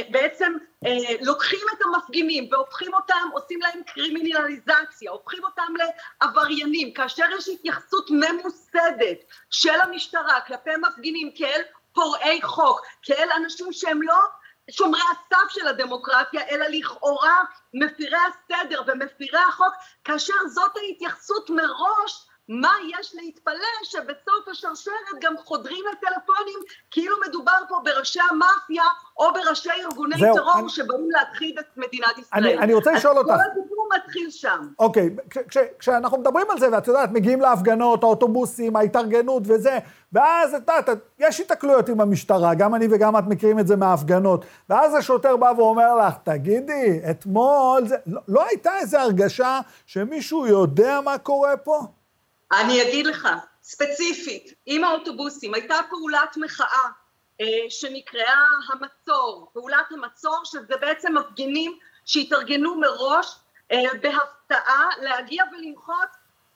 בעצם אה, לוקחים את המפגינים והופכים אותם, עושים להם קרימינליזציה, הופכים אותם לעבריינים, כאשר יש התייחסות ממוסדת של המשטרה כלפי מפגינים כאל פורעי חוק, כאל אנשים שהם לא שומרי הסף של הדמוקרטיה, אלא לכאורה מפירי הסדר ומפירי החוק, כאשר זאת ההתייחסות מראש מה יש להתפלא שבסוף השרשרת גם חודרים לטלפונים כאילו מדובר פה בראשי המאפיה או בראשי ארגוני זהו, טרור אני... שבאים להכחיד את מדינת ישראל. אני, אני רוצה לשאול אותך. אז כל הסיפור מתחיל שם. אוקיי, כש, כש, כשאנחנו מדברים על זה, ואת יודעת, מגיעים להפגנות, האוטובוסים, ההתארגנות וזה, ואז את יודעת, יש התקלויות עם המשטרה, גם אני וגם את מכירים את זה מההפגנות, ואז השוטר בא ואומר לך, תגידי, אתמול, זה, לא, לא הייתה איזו הרגשה שמישהו יודע מה קורה פה? אני אגיד לך, ספציפית, עם האוטובוסים הייתה פעולת מחאה אה, שנקראה המצור, פעולת המצור שזה בעצם מפגינים שהתארגנו מראש אה, בהפתעה להגיע ולמחות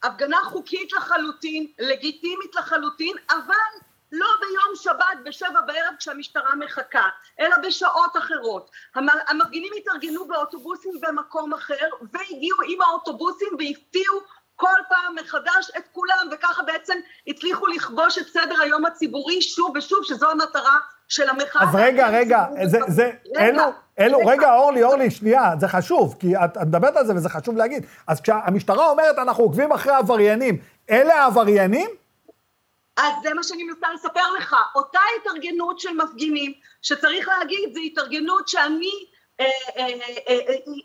הפגנה חוקית לחלוטין, לגיטימית לחלוטין, אבל לא ביום שבת בשבע בערב כשהמשטרה מחכה, אלא בשעות אחרות. המפגינים התארגנו באוטובוסים במקום אחר והגיעו עם האוטובוסים והפתיעו כל פעם מחדש את כולם, וככה בעצם הצליחו לכבוש את סדר היום הציבורי שוב ושוב, שזו המטרה של המחאה... אז רגע, רגע, זה, זה, אלו, אלו, רגע, אורלי, אורלי, שנייה, זה חשוב, כי את, את מדברת על זה וזה חשוב להגיד. אז כשהמשטרה אומרת, אנחנו עוקבים אחרי עבריינים, אלה העבריינים? אז זה מה שאני מנסה לספר לך. אותה התארגנות של מפגינים, שצריך להגיד, זו התארגנות שאני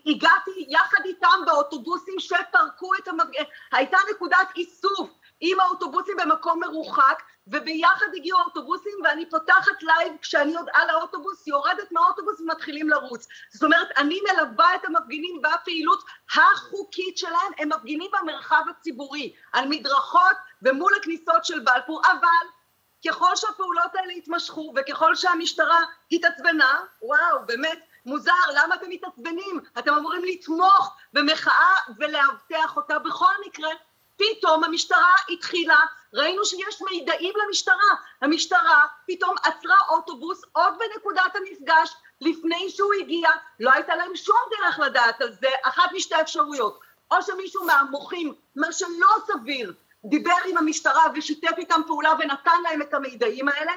הגעתי יחד איתם באוטובוסים שפרקו את המפגינים, הייתה נקודת איסוף עם האוטובוסים במקום מרוחק, וביחד הגיעו האוטובוסים ואני פותחת לייב כשאני עוד על האוטובוס, יורדת מהאוטובוס ומתחילים לרוץ. זאת אומרת, אני מלווה את המפגינים בפעילות החוקית שלהם, הם מפגינים במרחב הציבורי, על מדרכות ומול הכניסות של בלפור, אבל ככל שהפעולות האלה התמשכו וככל שהמשטרה התעצבנה, וואו, באמת מוזר, למה אתם מתעצבנים? אתם אמורים לתמוך במחאה ולאבטח אותה. בכל מקרה, פתאום המשטרה התחילה, ראינו שיש מידעים למשטרה, המשטרה פתאום עצרה אוטובוס עוד בנקודת המפגש לפני שהוא הגיע, לא הייתה להם שום דרך לדעת על זה, אחת משתי אפשרויות, או שמישהו מהמוחים, מה שלא סביר, דיבר עם המשטרה ושיתף איתם פעולה ונתן להם את המידעים האלה,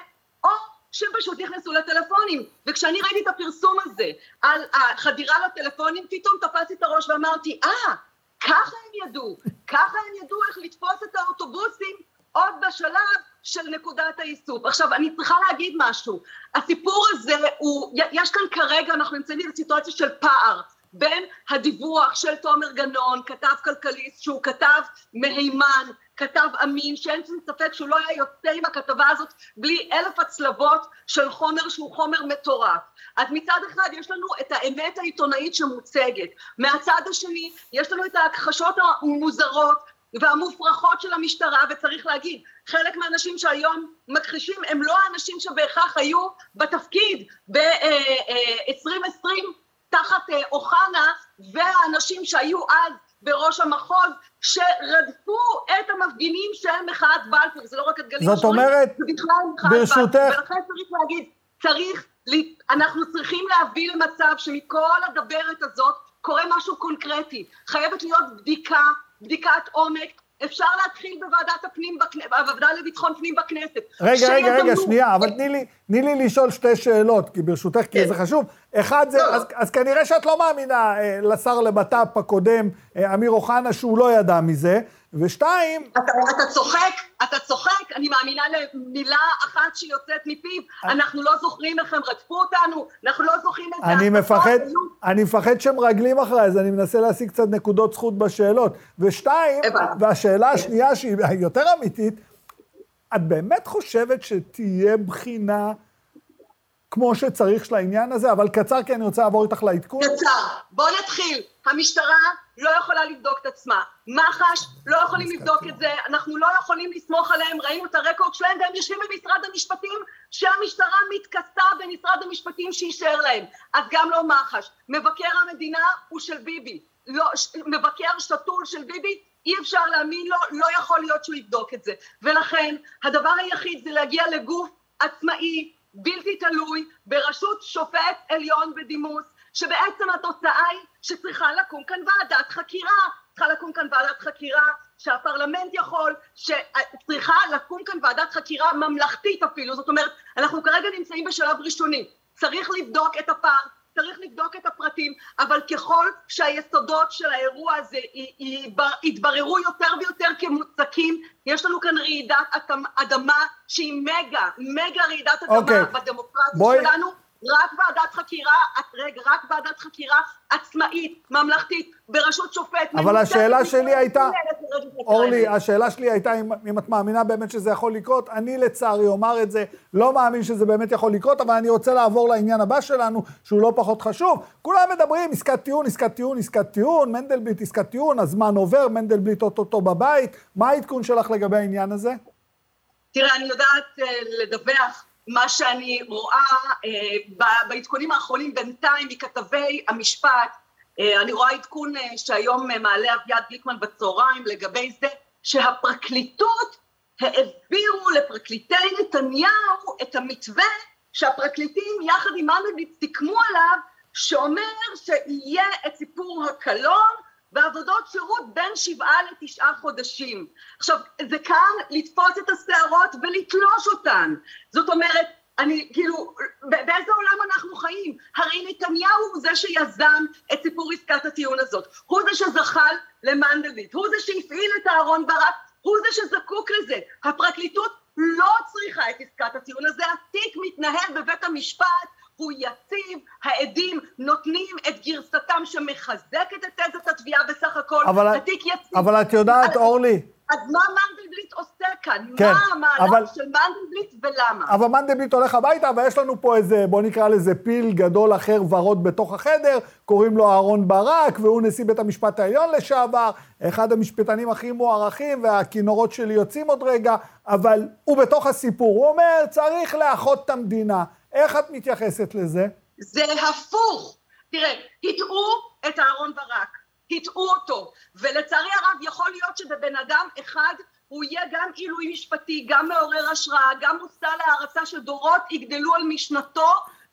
או שהם פשוט נכנסו לטלפונים. וכשאני ראיתי את הפרסום הזה על החדירה לטלפונים, פתאום תפסתי את הראש ואמרתי, אה, ah, ככה הם ידעו, ככה הם ידעו איך לתפוס את האוטובוסים עוד בשלב של נקודת האיסוף. עכשיו, אני צריכה להגיד משהו. הסיפור הזה הוא, יש כאן כרגע, אנחנו נמצאים בסיטואציה של פער. בין הדיווח של תומר גנון, כתב כלכליסט, שהוא כתב מהימן, כתב אמין, שאין שום ספק שהוא לא היה יוצא עם הכתבה הזאת בלי אלף הצלבות של חומר שהוא חומר מטורף. אז מצד אחד יש לנו את האמת העיתונאית שמוצגת, מהצד השני יש לנו את ההכחשות המוזרות והמופרכות של המשטרה, וצריך להגיד, חלק מהאנשים שהיום מכחישים הם לא האנשים שבהכרח היו בתפקיד ב-2020 תחת אה, אוחנה, והאנשים שהיו אז בראש המחוז, שרדפו את המפגינים של מחאת בלפור, זה לא רק את גלים זאת אומרת, ברשותך... ולכן צריך להגיד, צריך, אנחנו צריכים להביא למצב שמכל הדברת הזאת קורה משהו קונקרטי. חייבת להיות בדיקה, בדיקת עומק, אפשר להתחיל בוועדת הפנים, בוועדה לביטחון פנים בכנסת. רגע, רגע, רגע, שנייה, אבל תני לי, תני לי לשאול שתי שאלות, כי ברשותך, כי כן. זה חשוב. אחד זה, לא. אז, אז כנראה שאת לא מאמינה אה, לשר לבט"פ הקודם, אה, אמיר אוחנה, שהוא לא ידע מזה. ושתיים... אתה, אתה צוחק, אתה צוחק, אני מאמינה למילה אחת שיוצאת מפיו, אנחנו לא זוכרים איך הם רדפו אותנו, אנחנו לא זוכרים איזה... אני מפחד, אני מפחד שמרגלים אחריי, אז אני מנסה להשיג קצת נקודות זכות בשאלות. ושתיים, והשאלה השנייה שהיא יותר אמיתית, את באמת חושבת שתהיה בחינה כמו שצריך של העניין הזה, אבל קצר כי אני רוצה לעבור איתך לעדכון. קצר, בוא נתחיל. המשטרה לא יכולה לבדוק את עצמה. מח"ש לא יכולים לבדוק את זה, אנחנו לא יכולים לסמוך עליהם, ראינו את הרקורד שלהם והם יושבים במשרד המשפטים שהמשטרה מתכסה במשרד המשפטים שאישר להם. אז גם לא מח"ש. מבקר המדינה הוא של ביבי. לא, מבקר שתול של ביבי, אי אפשר להאמין לו, לא יכול להיות שהוא יבדוק את זה. ולכן הדבר היחיד זה להגיע לגוף עצמאי, בלתי תלוי, בראשות שופט עליון בדימוס, שבעצם התוצאה היא שצריכה לקום כאן ועדת חקירה, צריכה לקום כאן ועדת חקירה שהפרלמנט יכול, שצריכה לקום כאן ועדת חקירה ממלכתית אפילו, זאת אומרת, אנחנו כרגע נמצאים בשלב ראשוני, צריך לבדוק את הפער, צריך לבדוק את הפרטים, אבל ככל שהיסודות של האירוע הזה יתבררו יותר ויותר כמוצקים, יש לנו כאן רעידת אדמה שהיא מגה, מגה רעידת אדמה okay. אוקיי. בדמוקרטיה בואי... שלנו. רק ועדת חקירה, רגע, רק ועדת חקירה עצמאית, ממלכתית, בראשות שופט. אבל השאלה שלי הייתה, אורלי, השאלה שלי הייתה אם, אם את מאמינה באמת שזה יכול לקרות. אני לצערי אומר את זה, לא מאמין שזה באמת יכול לקרות, אבל אני רוצה לעבור לעניין הבא שלנו, שהוא לא פחות חשוב. כולם מדברים, עסקת טיעון, עסקת טיעון, עסקת טיעון, מנדלבליט עסקת טיעון, הזמן עובר, מנדלבליט אוטוטו בבית. מה העדכון שלך לגבי העניין הזה? תראה, אני יודעת uh, לדווח מה שאני רואה אה, בעדכונים האחרונים בינתיים מכתבי המשפט, אה, אני רואה עדכון אה, שהיום מעלה אביעד גליקמן בצהריים לגבי זה שהפרקליטות העבירו לפרקליטי נתניהו את המתווה שהפרקליטים יחד עם מנדלבליט סיכמו עליו שאומר שיהיה את סיפור הקלון בעבודות שירות בין שבעה לתשעה חודשים. עכשיו, זה כאן לתפוס את השערות ולתלוש אותן. זאת אומרת, אני, כאילו, באיזה עולם אנחנו חיים? הרי נתניהו הוא זה שיזם את סיפור עסקת הטיעון הזאת. הוא זה שזחל למנדלבליט, הוא זה שהפעיל את אהרון ברק, הוא זה שזקוק לזה. הפרקליטות לא צריכה את עסקת הטיעון הזה, התיק מתנהל בבית המשפט, הוא יציב, העדים נותנים את גרסתם שמחזקת את תזת התביעה בסך הכל, אבל, התיק יציב. אבל את יודעת, אורלי... אז מה מנדלבליט עושה כאן? כן, מה המהלך אבל- של מנדלבליט ולמה? אבל מנדלבליט הולך הביתה, ויש לנו פה איזה, בוא נקרא לזה פיל גדול אחר ורוד בתוך החדר, קוראים לו אהרון ברק, והוא נשיא בית המשפט העליון לשעבר, אחד המשפטנים הכי מוערכים, והכינורות שלי יוצאים עוד רגע, אבל הוא בתוך הסיפור, הוא אומר, צריך לאחות את המדינה. איך את מתייחסת לזה? זה הפוך. תראה, הטעו את אהרון ברק, הטעו אותו, ולצערי הרב יכול להיות שבבן אדם אחד הוא יהיה גם עילוי משפטי, גם מעורר השראה, גם מושא להערצה שדורות יגדלו על משנתו,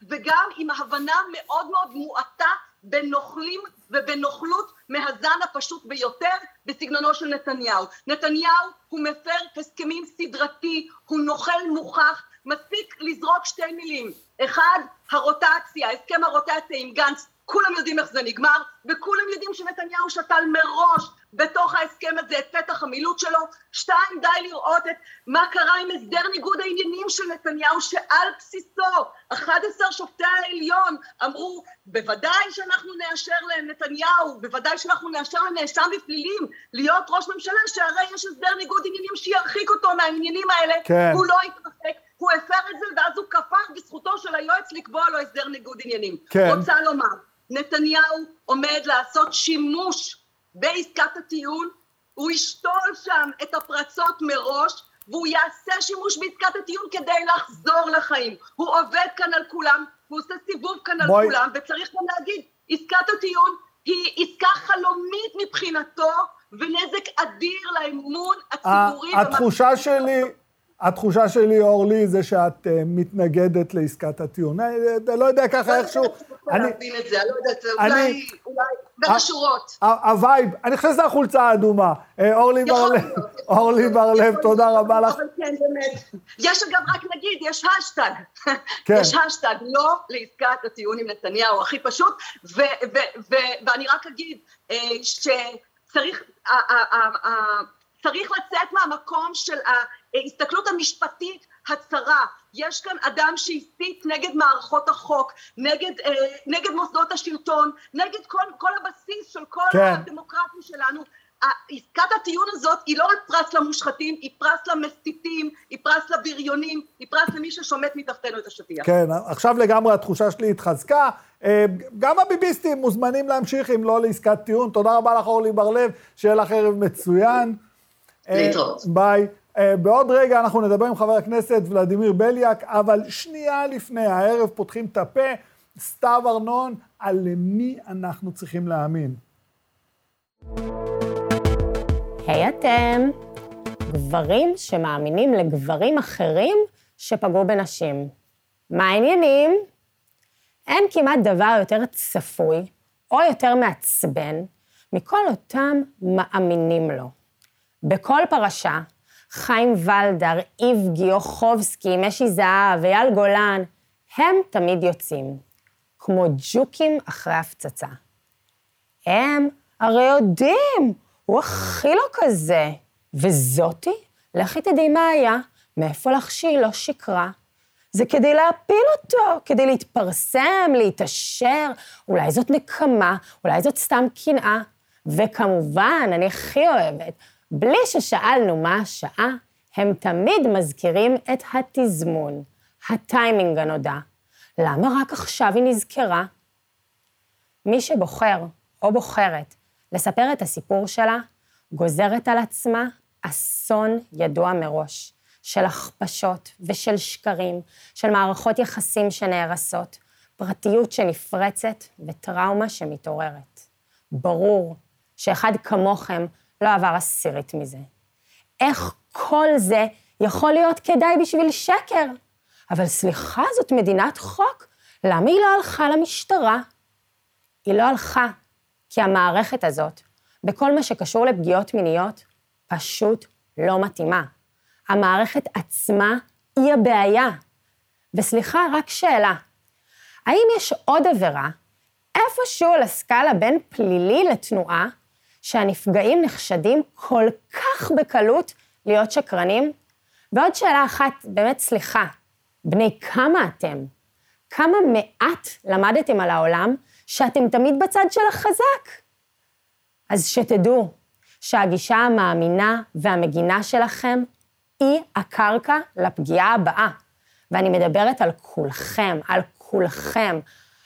וגם עם הבנה מאוד מאוד מועטה בנוכלים ובנוכלות מהזן הפשוט ביותר בסגנונו של נתניהו. נתניהו הוא מפר הסכמים סדרתי, הוא נוכל מוכח, מספיק לזרוק שתי מילים. אחד, הרוטציה, הסכם הרוטציה עם גנץ, כולם יודעים איך זה נגמר, וכולם יודעים שנתניהו שתל מראש בתוך ההסכם הזה את פתח המילוט שלו. שתיים, די לראות את מה קרה עם הסדר ניגוד העניינים של נתניהו, שעל בסיסו 11 שופטי העליון אמרו, בוודאי שאנחנו נאשר לנתניהו, בוודאי שאנחנו נאשר לנאשם בפלילים להיות ראש ממשלה, שהרי יש הסדר ניגוד עניינים שירחיק אותו מהעניינים האלה, כן. הוא לא יתרחק. הוא הפר את זה ואז הוא כפר בזכותו של היועץ לקבוע לו הסדר ניגוד עניינים. כן. רוצה לומר, נתניהו עומד לעשות שימוש בעסקת הטיעון, הוא ישתול שם את הפרצות מראש, והוא יעשה שימוש בעסקת הטיעון כדי לחזור לחיים. הוא עובד כאן על כולם, הוא עושה סיבוב כאן על בואי- כולם, וצריך גם להגיד, עסקת הטיעון היא עסקה חלומית מבחינתו, ונזק אדיר לאמון הציבורי. התחושה שלי, התחושה שלי, אורלי, זה שאת אה, מתנגדת לעסקת הטיעון. אה, אה, לא יודע ככה איכשהו... אני אני- להבין את זה, אני לא יודעת, אני- אולי, אולי, בין אה, השורות. ה-vibe, אני חושב שזו החולצה האדומה. אורלי בר-לב, אורלי בר-לב, תודה רבה לך. אבל כן, באמת. יש אגב, רק נגיד, יש השטג. כן. יש השטג, לא לעסקת הטיעון עם נתניהו, הכי פשוט. ואני רק אגיד שצריך צריך לצאת מהמקום של ההסתכלות המשפטית הצרה. יש כאן אדם שהסית נגד מערכות החוק, נגד, אה, נגד מוסדות השלטון, נגד כל, כל הבסיס של כל כן. הדמוקרטיה שלנו. עסקת הטיעון הזאת היא לא רק פרס למושחתים, היא פרס למסיתים, היא פרס לבריונים, היא פרס למי ששומט מתחתנו את השטיח. כן, עכשיו לגמרי התחושה שלי התחזקה. אה, גם הביביסטים מוזמנים להמשיך, אם לא לעסקת טיעון. תודה רבה לך, אורלי בר-לב, שיהיה לך ערב מצוין. אה, להתראות. ביי. אה, בעוד רגע אנחנו נדבר עם חבר הכנסת ולדימיר בליאק, אבל שנייה לפני, הערב פותחים את הפה, סתיו ארנון, על מי אנחנו צריכים להאמין. היי אתם, גברים שמאמינים לגברים אחרים שפגעו בנשים. מה העניינים? אין כמעט דבר יותר צפוי או יותר מעצבן מכל אותם מאמינים לו. בכל פרשה, חיים ולדר, איב גיוחובסקי, משי זהב, אייל גולן, הם תמיד יוצאים, כמו ג'וקים אחרי הפצצה. הם הרי יודעים, הוא הכי לא כזה. וזאתי, לכי תדעי מה היה, מאיפה לך שהיא לא שקרה. זה כדי להפיל אותו, כדי להתפרסם, להתעשר, אולי זאת נקמה, אולי זאת סתם קנאה. וכמובן, אני הכי אוהבת, בלי ששאלנו מה השעה, הם תמיד מזכירים את התזמון, הטיימינג הנודע. למה רק עכשיו היא נזכרה? מי שבוחר או בוחרת לספר את הסיפור שלה, גוזרת על עצמה אסון ידוע מראש, של הכפשות ושל שקרים, של מערכות יחסים שנהרסות, פרטיות שנפרצת וטראומה שמתעוררת. ברור שאחד כמוכם לא עבר עשירית מזה. איך כל זה יכול להיות כדאי בשביל שקר? אבל סליחה, זאת מדינת חוק, למה היא לא הלכה למשטרה? היא לא הלכה, כי המערכת הזאת, בכל מה שקשור לפגיעות מיניות, פשוט לא מתאימה. המערכת עצמה היא הבעיה. וסליחה, רק שאלה. האם יש עוד עבירה, איפשהו על הסקאלה בין פלילי לתנועה, שהנפגעים נחשדים כל כך בקלות להיות שקרנים? ועוד שאלה אחת, באמת סליחה, בני כמה אתם? כמה מעט למדתם על העולם שאתם תמיד בצד של החזק? אז שתדעו שהגישה המאמינה והמגינה שלכם היא הקרקע לפגיעה הבאה. ואני מדברת על כולכם, על כולכם,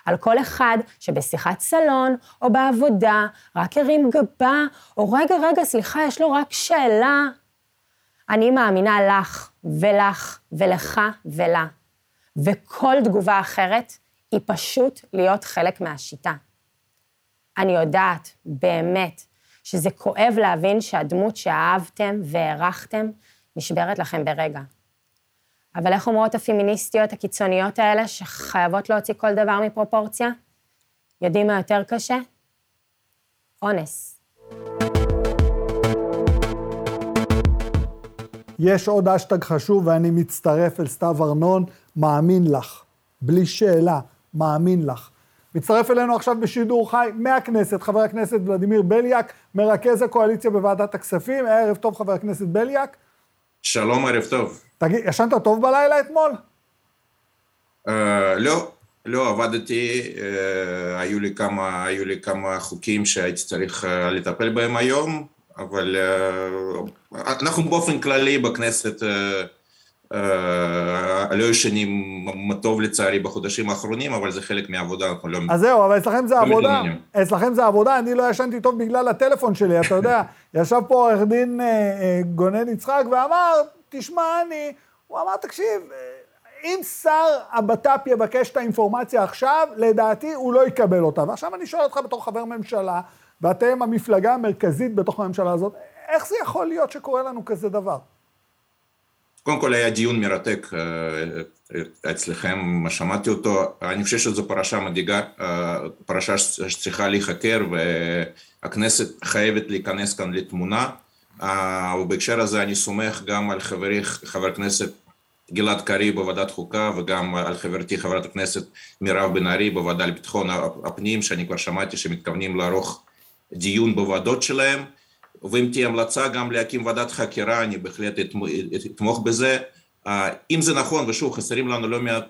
על כל אחד שבשיחת סלון או בעבודה רק הרים גבה, או רגע, רגע, סליחה, יש לו רק שאלה. אני מאמינה לך ולך ולך ולה, וכל תגובה אחרת היא פשוט להיות חלק מהשיטה. אני יודעת, באמת, שזה כואב להבין שהדמות שאהבתם והערכתם נשברת לכם ברגע. אבל איך אומרות הפמיניסטיות הקיצוניות האלה, שחייבות להוציא כל דבר מפרופורציה? יודעים מה יותר קשה? אונס. יש עוד אשטג חשוב, ואני מצטרף אל סתיו ארנון, מאמין לך. בלי שאלה, מאמין לך. מצטרף אלינו עכשיו בשידור חי מהכנסת, חבר הכנסת ולדימיר בליאק, מרכז הקואליציה בוועדת הכספים. ערב טוב, חבר הכנסת בליאק. שלום, ערב טוב. תגיד, ישנת טוב בלילה אתמול? Uh, לא, לא, עבדתי, uh, היו, לי כמה, היו לי כמה חוקים שהייתי צריך uh, לטפל בהם היום, אבל אנחנו באופן כללי בכנסת לא ישנים טוב לצערי בחודשים האחרונים, אבל זה חלק מהעבודה, אנחנו לא... אז זהו, אבל אצלכם זה לא עבודה, אצלכם זה עבודה, אני לא ישנתי טוב בגלל הטלפון שלי, אתה יודע, ישב פה עורך דין גונן יצחק ואמר, תשמע, אני... הוא אמר, תקשיב, אם שר הבט"פ יבקש את האינפורמציה עכשיו, לדעתי הוא לא יקבל אותה. ועכשיו אני שואל אותך בתור חבר ממשלה, ואתם המפלגה המרכזית בתוך הממשלה הזאת, איך זה יכול להיות שקורה לנו כזה דבר? קודם כל היה דיון מרתק אצלכם, שמעתי אותו, אני חושב שזו פרשה מדאיגה, פרשה שצריכה להיחקר והכנסת חייבת להיכנס כאן לתמונה. ובהקשר הזה אני סומך גם על חברי חבר הכנסת גלעד קריב בוועדת חוקה וגם על חברתי חברת הכנסת מירב בן ארי בוועדה לביטחון הפנים שאני כבר שמעתי שמתכוונים לערוך דיון בוועדות שלהם. ואם תהיה המלצה גם להקים ועדת חקירה אני בהחלט אתמוך בזה. אם זה נכון ושוב חסרים לנו לא מעט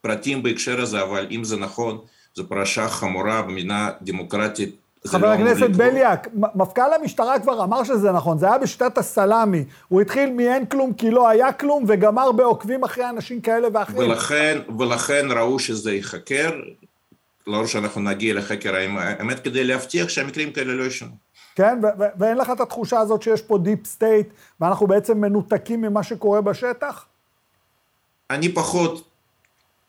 פרטים בהקשר הזה אבל אם זה נכון זו פרשה חמורה במדינה דמוקרטית חבר לא הכנסת בליאק, מפכ"ל המשטרה כבר אמר שזה נכון, זה היה בשיטת הסלאמי. הוא התחיל מאין כלום כי לא היה כלום, וגמר בעוקבים אחרי אנשים כאלה ואחרים. ולכן, ולכן ראו שזה ייחקר, לא שאנחנו נגיע לחקר האמת, כדי להבטיח שהמקרים כאלה לא ישנו. כן, ואין לך את התחושה הזאת שיש פה deep state, ואנחנו בעצם מנותקים ממה שקורה בשטח? אני פחות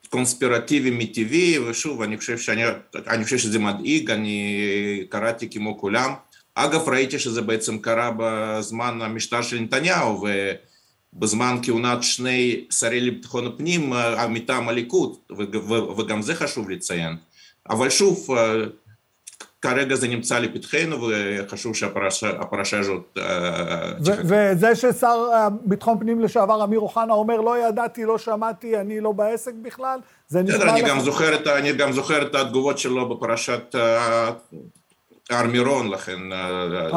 קונספירטיבי מטבעי, ושוב, אני חושב, שאני, אני חושב שזה מדאיג, אני קראתי כמו כולם. אגב, ראיתי שזה בעצם קרה בזמן המשטר של נתניהו, ובזמן כהונת שני שרי לביטחון הפנים מטעם הליכוד, וגם זה חשוב לציין. אבל שוב, כרגע זה נמצא לפתחנו, וחשוב שהפרשה הזאת תחכה. וזה ששר ביטחון פנים לשעבר אמיר אוחנה אומר, לא ידעתי, לא שמעתי, אני לא בעסק בכלל, זה נשמע לך... אני גם זוכר את, אני גם זוכר את התגובות שלו בפרשת הר מירון, לכן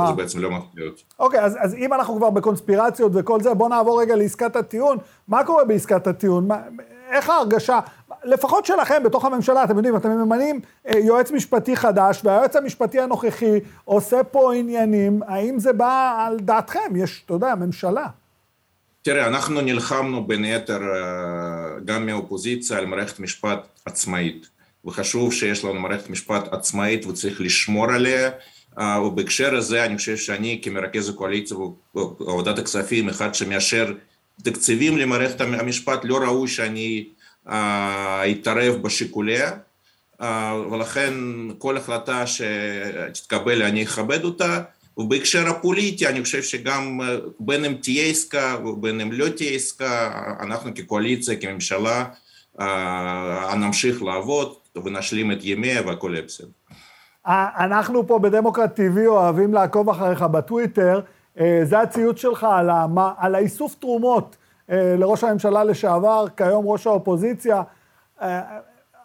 זה בעצם לא מפתיע אותי. אוקיי, אז, אז אם אנחנו כבר בקונספירציות וכל זה, בואו נעבור רגע לעסקת הטיעון. מה קורה בעסקת הטיעון? מה, איך ההרגשה, לפחות שלכם בתוך הממשלה, אתם יודעים, אתם ממנים אה, יועץ משפטי חדש, והיועץ המשפטי הנוכחי עושה פה עניינים, האם זה בא על דעתכם? יש, אתה יודע, ממשלה. תראה, אנחנו נלחמנו בין היתר אה, גם מהאופוזיציה על מערכת משפט עצמאית, וחשוב שיש לנו מערכת משפט עצמאית וצריך לשמור עליה, אה, ובהקשר הזה אני חושב שאני כמרכז הקואליציה בוועדת הכספים, אחד שמאשר תקציבים למערכת המשפט, לא ראוי שאני אתערב בשיקוליה, ולכן כל החלטה שתתקבל אני אכבד אותה, ובהקשר הפוליטי אני חושב שגם בין אם תהיה עסקה ובין אם לא תהיה עסקה, אנחנו כקואליציה, כממשלה, נמשיך לעבוד ונשלים את ימיה והכל יהיה בסדר. אנחנו פה בדמוקרט TV אוהבים לעקוב אחריך בטוויטר, זה הציוץ שלך על, המה, על האיסוף תרומות אה, לראש הממשלה לשעבר, כיום ראש האופוזיציה. אה,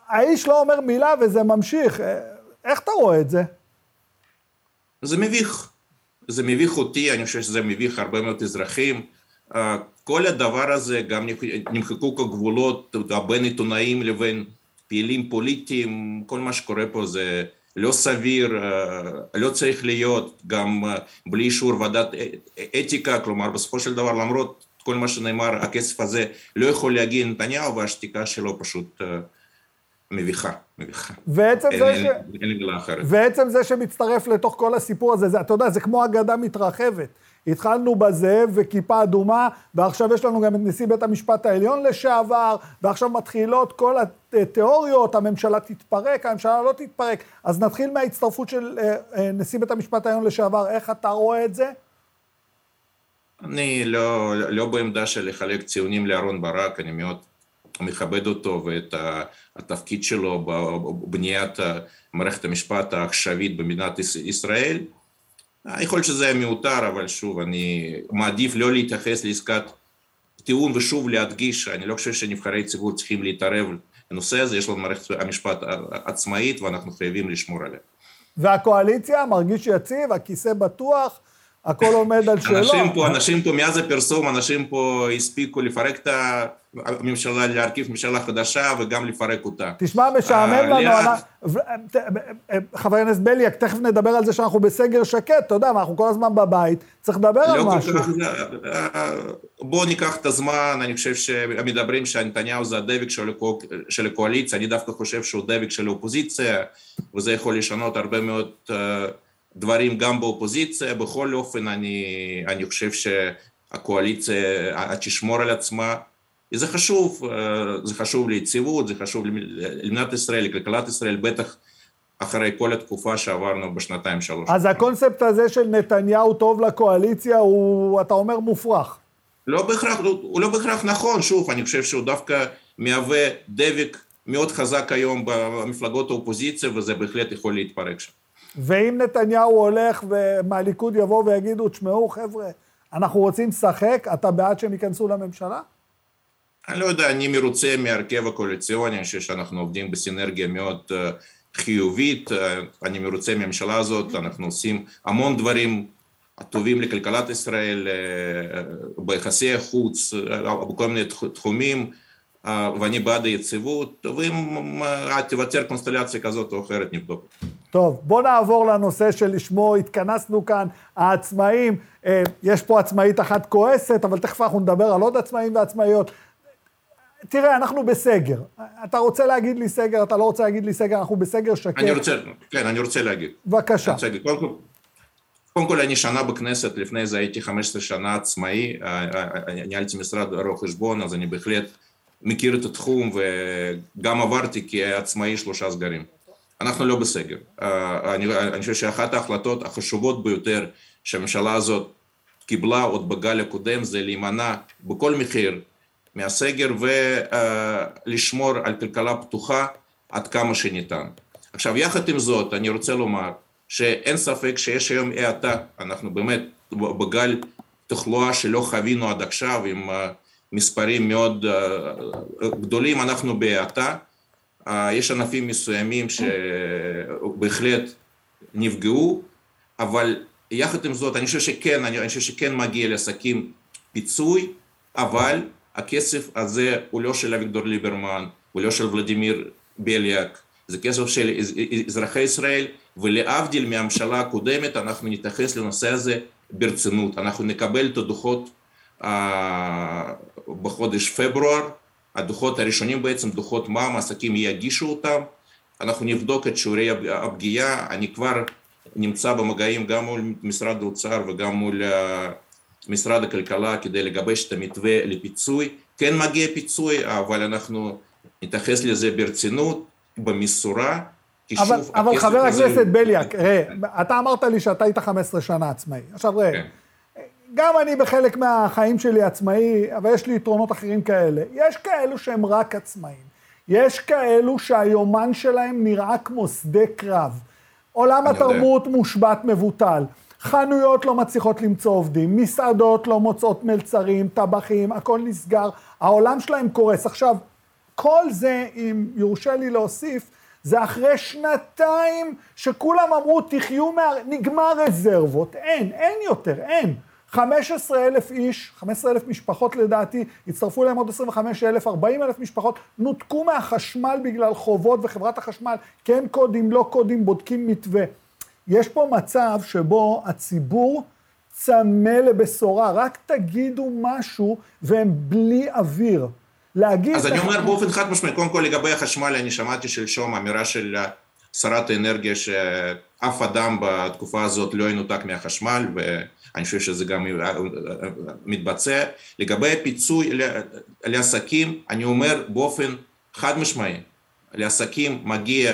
האיש לא אומר מילה וזה ממשיך. אה, איך אתה רואה את זה? זה מביך. זה מביך אותי, אני חושב שזה מביך הרבה מאוד אזרחים. אה, כל הדבר הזה, גם נמחקו כגבולות בין עיתונאים לבין פעילים פוליטיים, כל מה שקורה פה זה לא סביר, אה, לא צריך להיות, גם אה, בלי אישור ועדת אתיקה, כלומר בסופו של דבר למרות כל מה שנאמר, הכסף הזה לא יכול להגיע לנתניהו והשתיקה שלו פשוט מביכה, מביכה. ועצם אין, זה אין, ש... אין לי מילה אחרת. ועצם זה שמצטרף לתוך כל הסיפור הזה, זה, אתה יודע, זה כמו אגדה מתרחבת. התחלנו בזאב וכיפה אדומה, ועכשיו יש לנו גם את נשיא בית המשפט העליון לשעבר, ועכשיו מתחילות כל התיאוריות, הממשלה תתפרק, הממשלה לא תתפרק. אז נתחיל מההצטרפות של אה, אה, נשיא בית המשפט העליון לשעבר, איך אתה רואה את זה? אני לא, לא בעמדה של לחלק ציונים לאהרן ברק, אני מאוד מכבד אותו ואת התפקיד שלו בבניית מערכת המשפט העכשווית במדינת ישראל. יכול להיות שזה היה מיותר, אבל שוב, אני מעדיף לא להתייחס לעסקת טיעון ושוב להדגיש, אני לא חושב שנבחרי ציבור צריכים להתערב בנושא הזה, יש לנו מערכת המשפט עצמאית ואנחנו חייבים לשמור עליה. והקואליציה מרגיש יציב, הכיסא בטוח, הכל עומד על שלו. אנשים פה, אנשים פה, מאז הפרסום, אנשים פה הספיקו לפרק את הממשלה, להרכיב ממשלה חדשה וגם לפרק אותה. תשמע, משעמם אה, לנו. חבר הכנסת בליאק, תכף נדבר על זה שאנחנו בסגר שקט, אתה יודע, אנחנו כל הזמן בבית, צריך לדבר על לא משהו. אה, בואו ניקח את הזמן, אני חושב שמדברים שנתניהו זה הדבק של הקואליציה, אני דווקא חושב שהוא דבק של האופוזיציה, וזה יכול לשנות הרבה מאוד... אה, דברים גם באופוזיציה, בכל אופן אני, אני חושב שהקואליציה תשמור על עצמה, זה חשוב, זה חשוב ליציבות, זה חשוב למדינת ישראל, לכלכלת ישראל, בטח אחרי כל התקופה שעברנו בשנתיים שלוש. אז הקונספט הזה של נתניהו טוב לקואליציה הוא, אתה אומר, מופרך. לא בהכרח, הוא לא בהכרח נכון, שוב, אני חושב שהוא דווקא מהווה דבק מאוד חזק היום במפלגות האופוזיציה, וזה בהחלט יכול להתפרק שם. ואם נתניהו הולך ומהליכוד יבואו ויגידו, תשמעו חבר'ה, אנחנו רוצים לשחק, אתה בעד שהם ייכנסו לממשלה? אני לא יודע, אני מרוצה מהרכב הקואליציוני, אני חושב שאנחנו עובדים בסינרגיה מאוד uh, חיובית, uh, אני מרוצה מהממשלה הזאת, אנחנו עושים המון דברים טובים לכלכלת ישראל, uh, ביחסי החוץ, בכל מיני תחומים, ואני בעד היציבות, ואם תיווצר קונסטלציה כזאת או אחרת, נבדוק. טוב, בואו נעבור לנושא שלשמו התכנסנו כאן, העצמאים. אה, יש פה עצמאית אחת כועסת, אבל תכף אנחנו נדבר על עוד עצמאים ועצמאיות. תראה, אנחנו בסגר. אתה רוצה להגיד לי סגר, אתה לא רוצה להגיד לי סגר, אנחנו בסגר שקט. אני רוצה, כן, אני רוצה להגיד. בבקשה. רוצה להגיד. קודם כל, קודם כל, אני שנה בכנסת, לפני זה הייתי 15 שנה עצמאי, אה, אה, ניהלתי משרד רואי חשבון, אז אני בהחלט מכיר את התחום, וגם עברתי כעצמאי שלושה סגרים. אנחנו לא בסגר. אה, אני, אני חושב שאחת ההחלטות החשובות ביותר שהממשלה הזאת קיבלה עוד בגל הקודם זה להימנע בכל מחיר מהסגר ולשמור על כלכלה פתוחה עד כמה שניתן. עכשיו יחד עם זאת אני רוצה לומר שאין ספק שיש היום האטה, אנחנו באמת בגל תחלואה שלא חווינו עד עכשיו עם אה, מספרים מאוד אה, גדולים, אנחנו בהאטה אה, יש ענפים מסוימים שבהחלט נפגעו, אבל יחד עם זאת, אני חושב שכן, אני חושב שכן מגיע לעסקים פיצוי, אבל הכסף הזה הוא לא של אביגדור ליברמן, הוא לא של ולדימיר בליאק, זה כסף של אזרחי ישראל, ולהבדיל מהממשלה הקודמת, אנחנו נתייחס לנושא הזה ברצינות. אנחנו נקבל את הדוחות uh, בחודש פברואר, הדוחות הראשונים בעצם, דוחות מע"מ, העסקים יגישו אותם, אנחנו נבדוק את שיעורי הפגיעה, אני כבר נמצא במגעים גם מול משרד האוצר וגם מול משרד הכלכלה כדי לגבש את המתווה לפיצוי, כן מגיע פיצוי, אבל אנחנו נתייחס לזה ברצינות, במשורה, אבל, אבל חבר הכנסת בליאק, ראה, אתה אמרת לי שאתה היית 15 שנה עצמאי. עכשיו ראה, כן. גם אני בחלק מהחיים שלי עצמאי, אבל יש לי יתרונות אחרים כאלה. יש כאלו שהם רק עצמאים. יש כאלו שהיומן שלהם נראה כמו שדה קרב. עולם התרבות יודע. מושבת, מבוטל. חנויות לא מצליחות למצוא עובדים, מסעדות לא מוצאות מלצרים, טבחים, הכל נסגר, העולם שלהם קורס. עכשיו, כל זה, אם יורשה לי להוסיף, זה אחרי שנתיים שכולם אמרו, תחיו מה... נגמר רזרבות. אין, אין יותר, אין. 15 אלף איש, 15 אלף משפחות לדעתי, הצטרפו אליהם עוד 25 אלף, 40 אלף משפחות, נותקו מהחשמל בגלל חובות, וחברת החשמל, כן קודים, לא קודים, בודקים מתווה. יש פה מצב שבו הציבור צמא לבשורה, רק תגידו משהו והם בלי אוויר. להגיד... אז אני אומר באופן חד משמעי, קודם כל לגבי החשמל, אני שמעתי שלשום אמירה של שרת האנרגיה שאף אדם בתקופה הזאת לא ינותק מהחשמל, ואני חושב שזה גם מתבצע. לגבי הפיצוי לעסקים, אני אומר באופן חד משמעי, לעסקים מגיע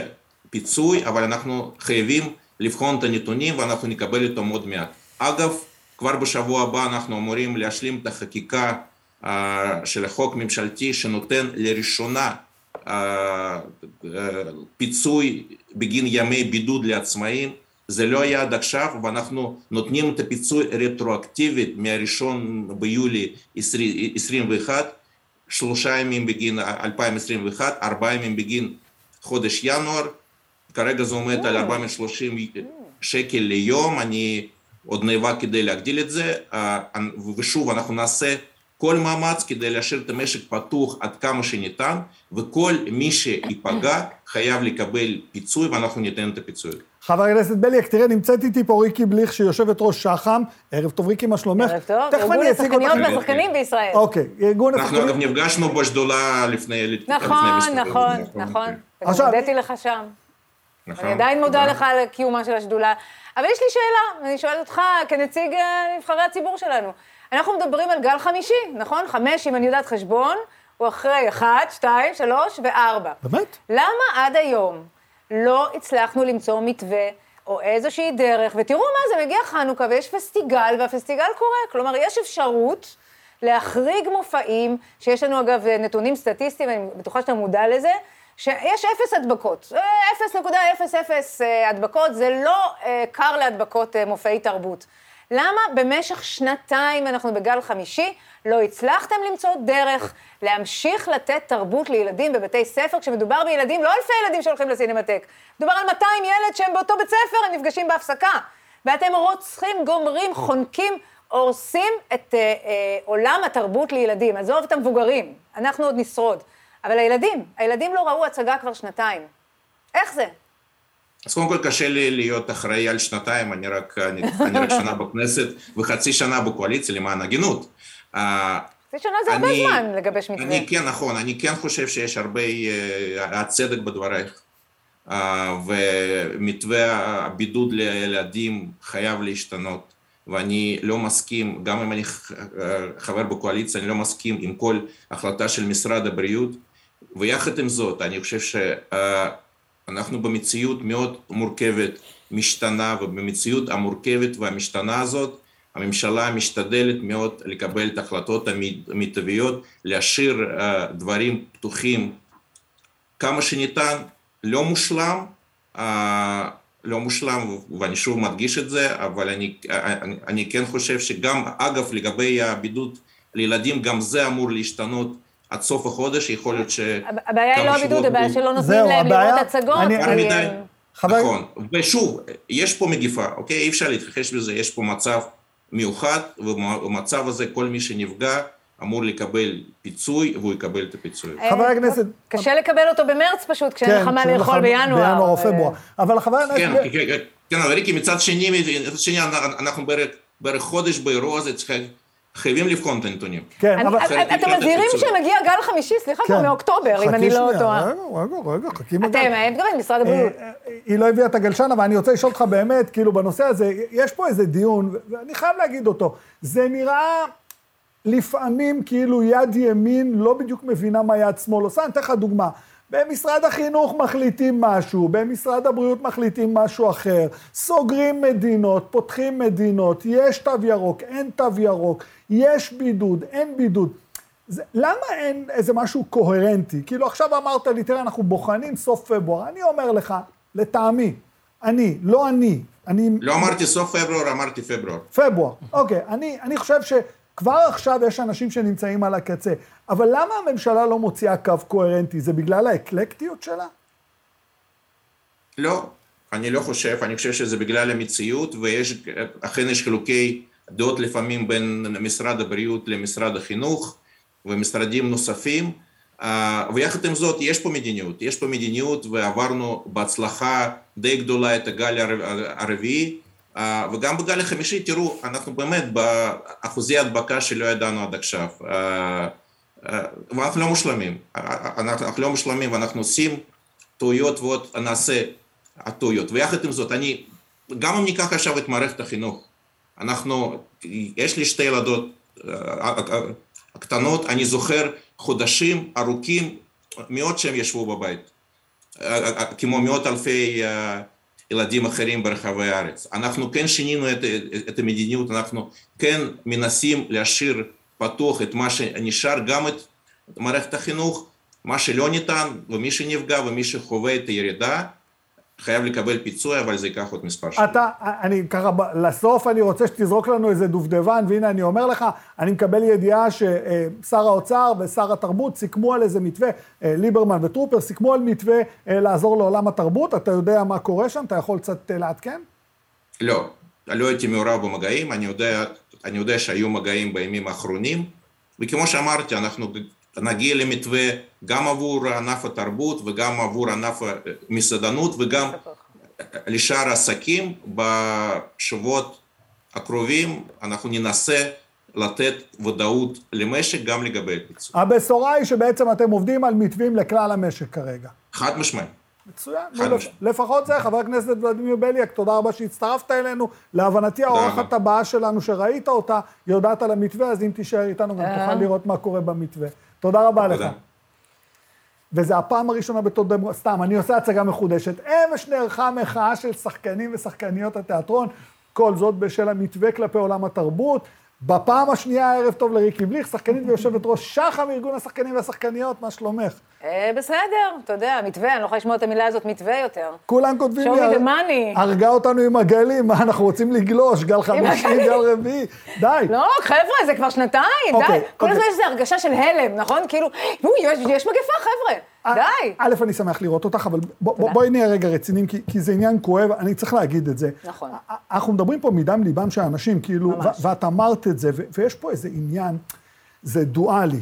פיצוי, אבל אנחנו חייבים לבחון את הנתונים ואנחנו נקבל אותם עוד מעט. אגב, כבר בשבוע הבא אנחנו אמורים להשלים את החקיקה של החוק ממשלתי שנותן לראשונה פיצוי בגין ימי בידוד לעצמאים. זה לא היה עד עכשיו ואנחנו נותנים את הפיצוי רטרואקטיבית מהראשון ביולי 2021, שלושה ימים בגין 2021, ארבעה ימים בגין חודש ינואר, כרגע זה עומד על 430 שקל ליום, אני עוד נאבק כדי להגדיל את זה, ושוב אנחנו נעשה כל מאמץ כדי להשאיר את המשק פתוח עד כמה שניתן, וכל מי שייפגע חייב לקבל פיצוי ואנחנו ניתן את הפיצוי. חבר הכנסת בליאק, תראה, נמצאת איתי פה ריקי בליך, שהיא יושבת ראש שח"ם. ערב טוב, ריקי, מה שלומך? ערב טוב, ארגון השחקניות והשחקנים בישראל. אוקיי, ארגון השחקנים... אנחנו אגב נפגשנו בשדולה לפני... נכון, נכון, נכון. עכשיו... הודיתי לך שם. נכון. אני עדיין מודה לך על קיומה של השדולה. אבל יש לי שאלה, אני שואלת אותך כנציג אה, נבחרי הציבור שלנו. אנחנו מדברים על גל חמישי, נכון? חמש, אם אני יודעת חשבון, הוא אחרי אחת, שתיים, שלוש וארבע. באמת? למה עד היום לא הצלחנו למצוא מתווה או איזושהי דרך, ותראו מה זה, מגיע חנוכה ויש פסטיגל, והפסטיגל קורה. כלומר, יש אפשרות להחריג מופעים, שיש לנו אגב נתונים סטטיסטיים, אני בטוחה שאתה מודע לזה, שיש אפס הדבקות. 0.00 אה, הדבקות, זה לא אה, קר להדבקות אה, מופעי תרבות. למה במשך שנתיים, אנחנו בגל חמישי, לא הצלחתם למצוא דרך להמשיך לתת תרבות לילדים בבתי ספר, כשמדובר בילדים, לא אלפי ילדים שהולכים לסינמטק, מדובר על 200 ילד שהם באותו בית ספר, הם נפגשים בהפסקה. ואתם רוצחים, גומרים, חונקים, הורסים את אה, אה, עולם התרבות לילדים. עזוב את המבוגרים, אנחנו עוד נשרוד. אבל הילדים, הילדים לא ראו הצגה כבר שנתיים. איך זה? אז קודם כל קשה לי להיות אחראי על שנתיים, אני רק, אני, אני רק שנה בכנסת וחצי שנה בקואליציה למען הגינות. אה, חצי שנה זה הרבה זמן לגבש מתווה. אני כן, נכון, אני כן חושב שיש הרבה uh, צדק בדברייך. Uh, ומתווה הבידוד לילדים חייב להשתנות. ואני לא מסכים, גם אם אני חבר בקואליציה, אני לא מסכים עם כל החלטה של משרד הבריאות. ויחד עם זאת, אני חושב שאנחנו במציאות מאוד מורכבת, משתנה, ובמציאות המורכבת והמשתנה הזאת, הממשלה משתדלת מאוד לקבל את ההחלטות המיטביות, להשאיר דברים פתוחים כמה שניתן, לא מושלם, לא מושלם, ואני שוב מדגיש את זה, אבל אני, אני, אני כן חושב שגם, אגב, לגבי הבידוד לילדים, גם זה אמור להשתנות עד סוף החודש, יכול להיות ש... הבעיה היא לא הבידוד, הבעיה שלא נותנים להם לראות הצגות. נכון, ושוב, יש פה מגיפה, אוקיי? אי אפשר להתכחש לזה, יש פה מצב מיוחד, ובמצב הזה כל מי שנפגע אמור לקבל פיצוי, והוא יקבל את הפיצוי. חבר הכנסת... קשה לקבל אותו במרץ פשוט, כשאין לך מה לאכול בינואר. בינואר או פברואר. אבל חבר הכנסת... כן, כן, אבל ריקי, מצד שני, אנחנו בערך חודש באירוע הזה צריכים... חייבים לבחון את הנתונים. כן, אבל... אתם מזהירים שמגיע גל חמישי, סליחה, כבר מאוקטובר, אם אני לא טועה. רגע, רגע, רגע, חכי הגל. אתם, הם גם משרד הבריאות. היא לא הביאה את הגלשן, אבל אני רוצה לשאול אותך באמת, כאילו, בנושא הזה, יש פה איזה דיון, ואני חייב להגיד אותו. זה נראה לפעמים כאילו יד ימין לא בדיוק מבינה מה יד שמאל עושה. אני אתן לך דוגמה. במשרד החינוך מחליטים משהו, במשרד הבריאות מחליטים משהו אחר, סוגרים מדינות, פותחים מדינות, יש תו ירוק, אין תו ירוק, יש בידוד, אין בידוד. זה, למה אין איזה משהו קוהרנטי? כאילו עכשיו אמרת לי, תראה, אנחנו בוחנים סוף פברואר. אני אומר לך, לטעמי, אני, לא אני. אני... לא אמרתי סוף פברואר, אמרתי פברואר. פברואר, אוקיי. אני, אני חושב שכבר עכשיו יש אנשים שנמצאים על הקצה. אבל למה הממשלה לא מוציאה קו קוהרנטי? זה בגלל האקלקטיות שלה? לא, אני לא חושב, אני חושב שזה בגלל המציאות, ויש, אכן יש חילוקי דעות לפעמים בין משרד הבריאות למשרד החינוך ומשרדים נוספים, אה, ויחד עם זאת יש פה מדיניות, יש פה מדיניות ועברנו בהצלחה די גדולה את הגל הרביעי, אה, וגם בגל החמישי, תראו, אנחנו באמת באחוזי הדבקה שלא ידענו עד עכשיו, אה, ואנחנו לא מושלמים, אנחנו לא מושלמים ואנחנו עושים טעויות ועוד נעשה הטעויות. ויחד עם זאת, אני, גם אם ניקח עכשיו את מערכת החינוך, אנחנו, יש לי שתי ילדות הקטנות, אני זוכר חודשים ארוכים מאוד שהם ישבו בבית, כמו מאות אלפי ילדים אחרים ברחבי הארץ. אנחנו כן שינינו את, את המדיניות, אנחנו כן מנסים להשאיר פתוח את מה שנשאר, גם את מערכת החינוך, מה שלא ניתן, ומי שנפגע ומי שחווה את הירידה, חייב לקבל פיצוי, אבל זה ייקח עוד מספר שנים. אתה, אני ככה, לסוף אני רוצה שתזרוק לנו איזה דובדבן, והנה אני אומר לך, אני מקבל ידיעה ששר האוצר ושר התרבות סיכמו על איזה מתווה, ליברמן וטרופר סיכמו על מתווה לעזור לעולם התרבות, אתה יודע מה קורה שם? אתה יכול קצת לעדכן? לא, לא הייתי מעורב במגעים, אני יודע, אני יודע שהיו מגעים בימים האחרונים, וכמו שאמרתי, אנחנו נגיע למתווה גם עבור ענף התרבות וגם עבור ענף המסעדנות וגם לשאר העסקים בשבועות הקרובים אנחנו ננסה לתת ודאות למשק גם לגבי הפיצוי. הבשורה היא שבעצם אתם עובדים על מתווים לכלל המשק כרגע. חד משמעי. מצוין, לפחות זה, חבר הכנסת ולדימיר בליאק, תודה רבה שהצטרפת אלינו. להבנתי, האורחת הבאה שלנו שראית אותה, יודעת על המתווה, אז אם תישאר איתנו גם תוכל לראות מה קורה במתווה. תודה רבה לך. וזה הפעם הראשונה בתולדות, סתם, אני עושה הצגה מחודשת. אמש נערכה מחאה של שחקנים ושחקניות התיאטרון, כל זאת בשל המתווה כלפי עולם התרבות. בפעם השנייה, ערב טוב לריקי בליך, שחקנית ויושבת ראש שח"ם, ארגון השחקנים והשחקניות, מה שלומך? אה, בסדר, אתה יודע, מתווה, אני לא יכולה לשמוע את המילה הזאת מתווה יותר. כולם כותבים לי, money. הרגה אותנו עם הגלים, מה, אנחנו רוצים לגלוש, גל חמישי, גל רביעי, די. לא, חבר'ה, זה כבר שנתיים, אוקיי, די. כל אוקיי. הזמן יש איזו הרגשה של הלם, נכון? כאילו, "נו, יש יש מגפה, חבר'ה, די. א', אני שמח לראות אותך, אבל. בואי נהיה רגע רציניים, כי זה עניין כואב, אני צריך להגיד את זה. נכון. אנחנו מדברים פה מדם ליבם של האנשים, כאילו, ואת אמרת את זה, ויש פה איזה עניין, זה דואלי.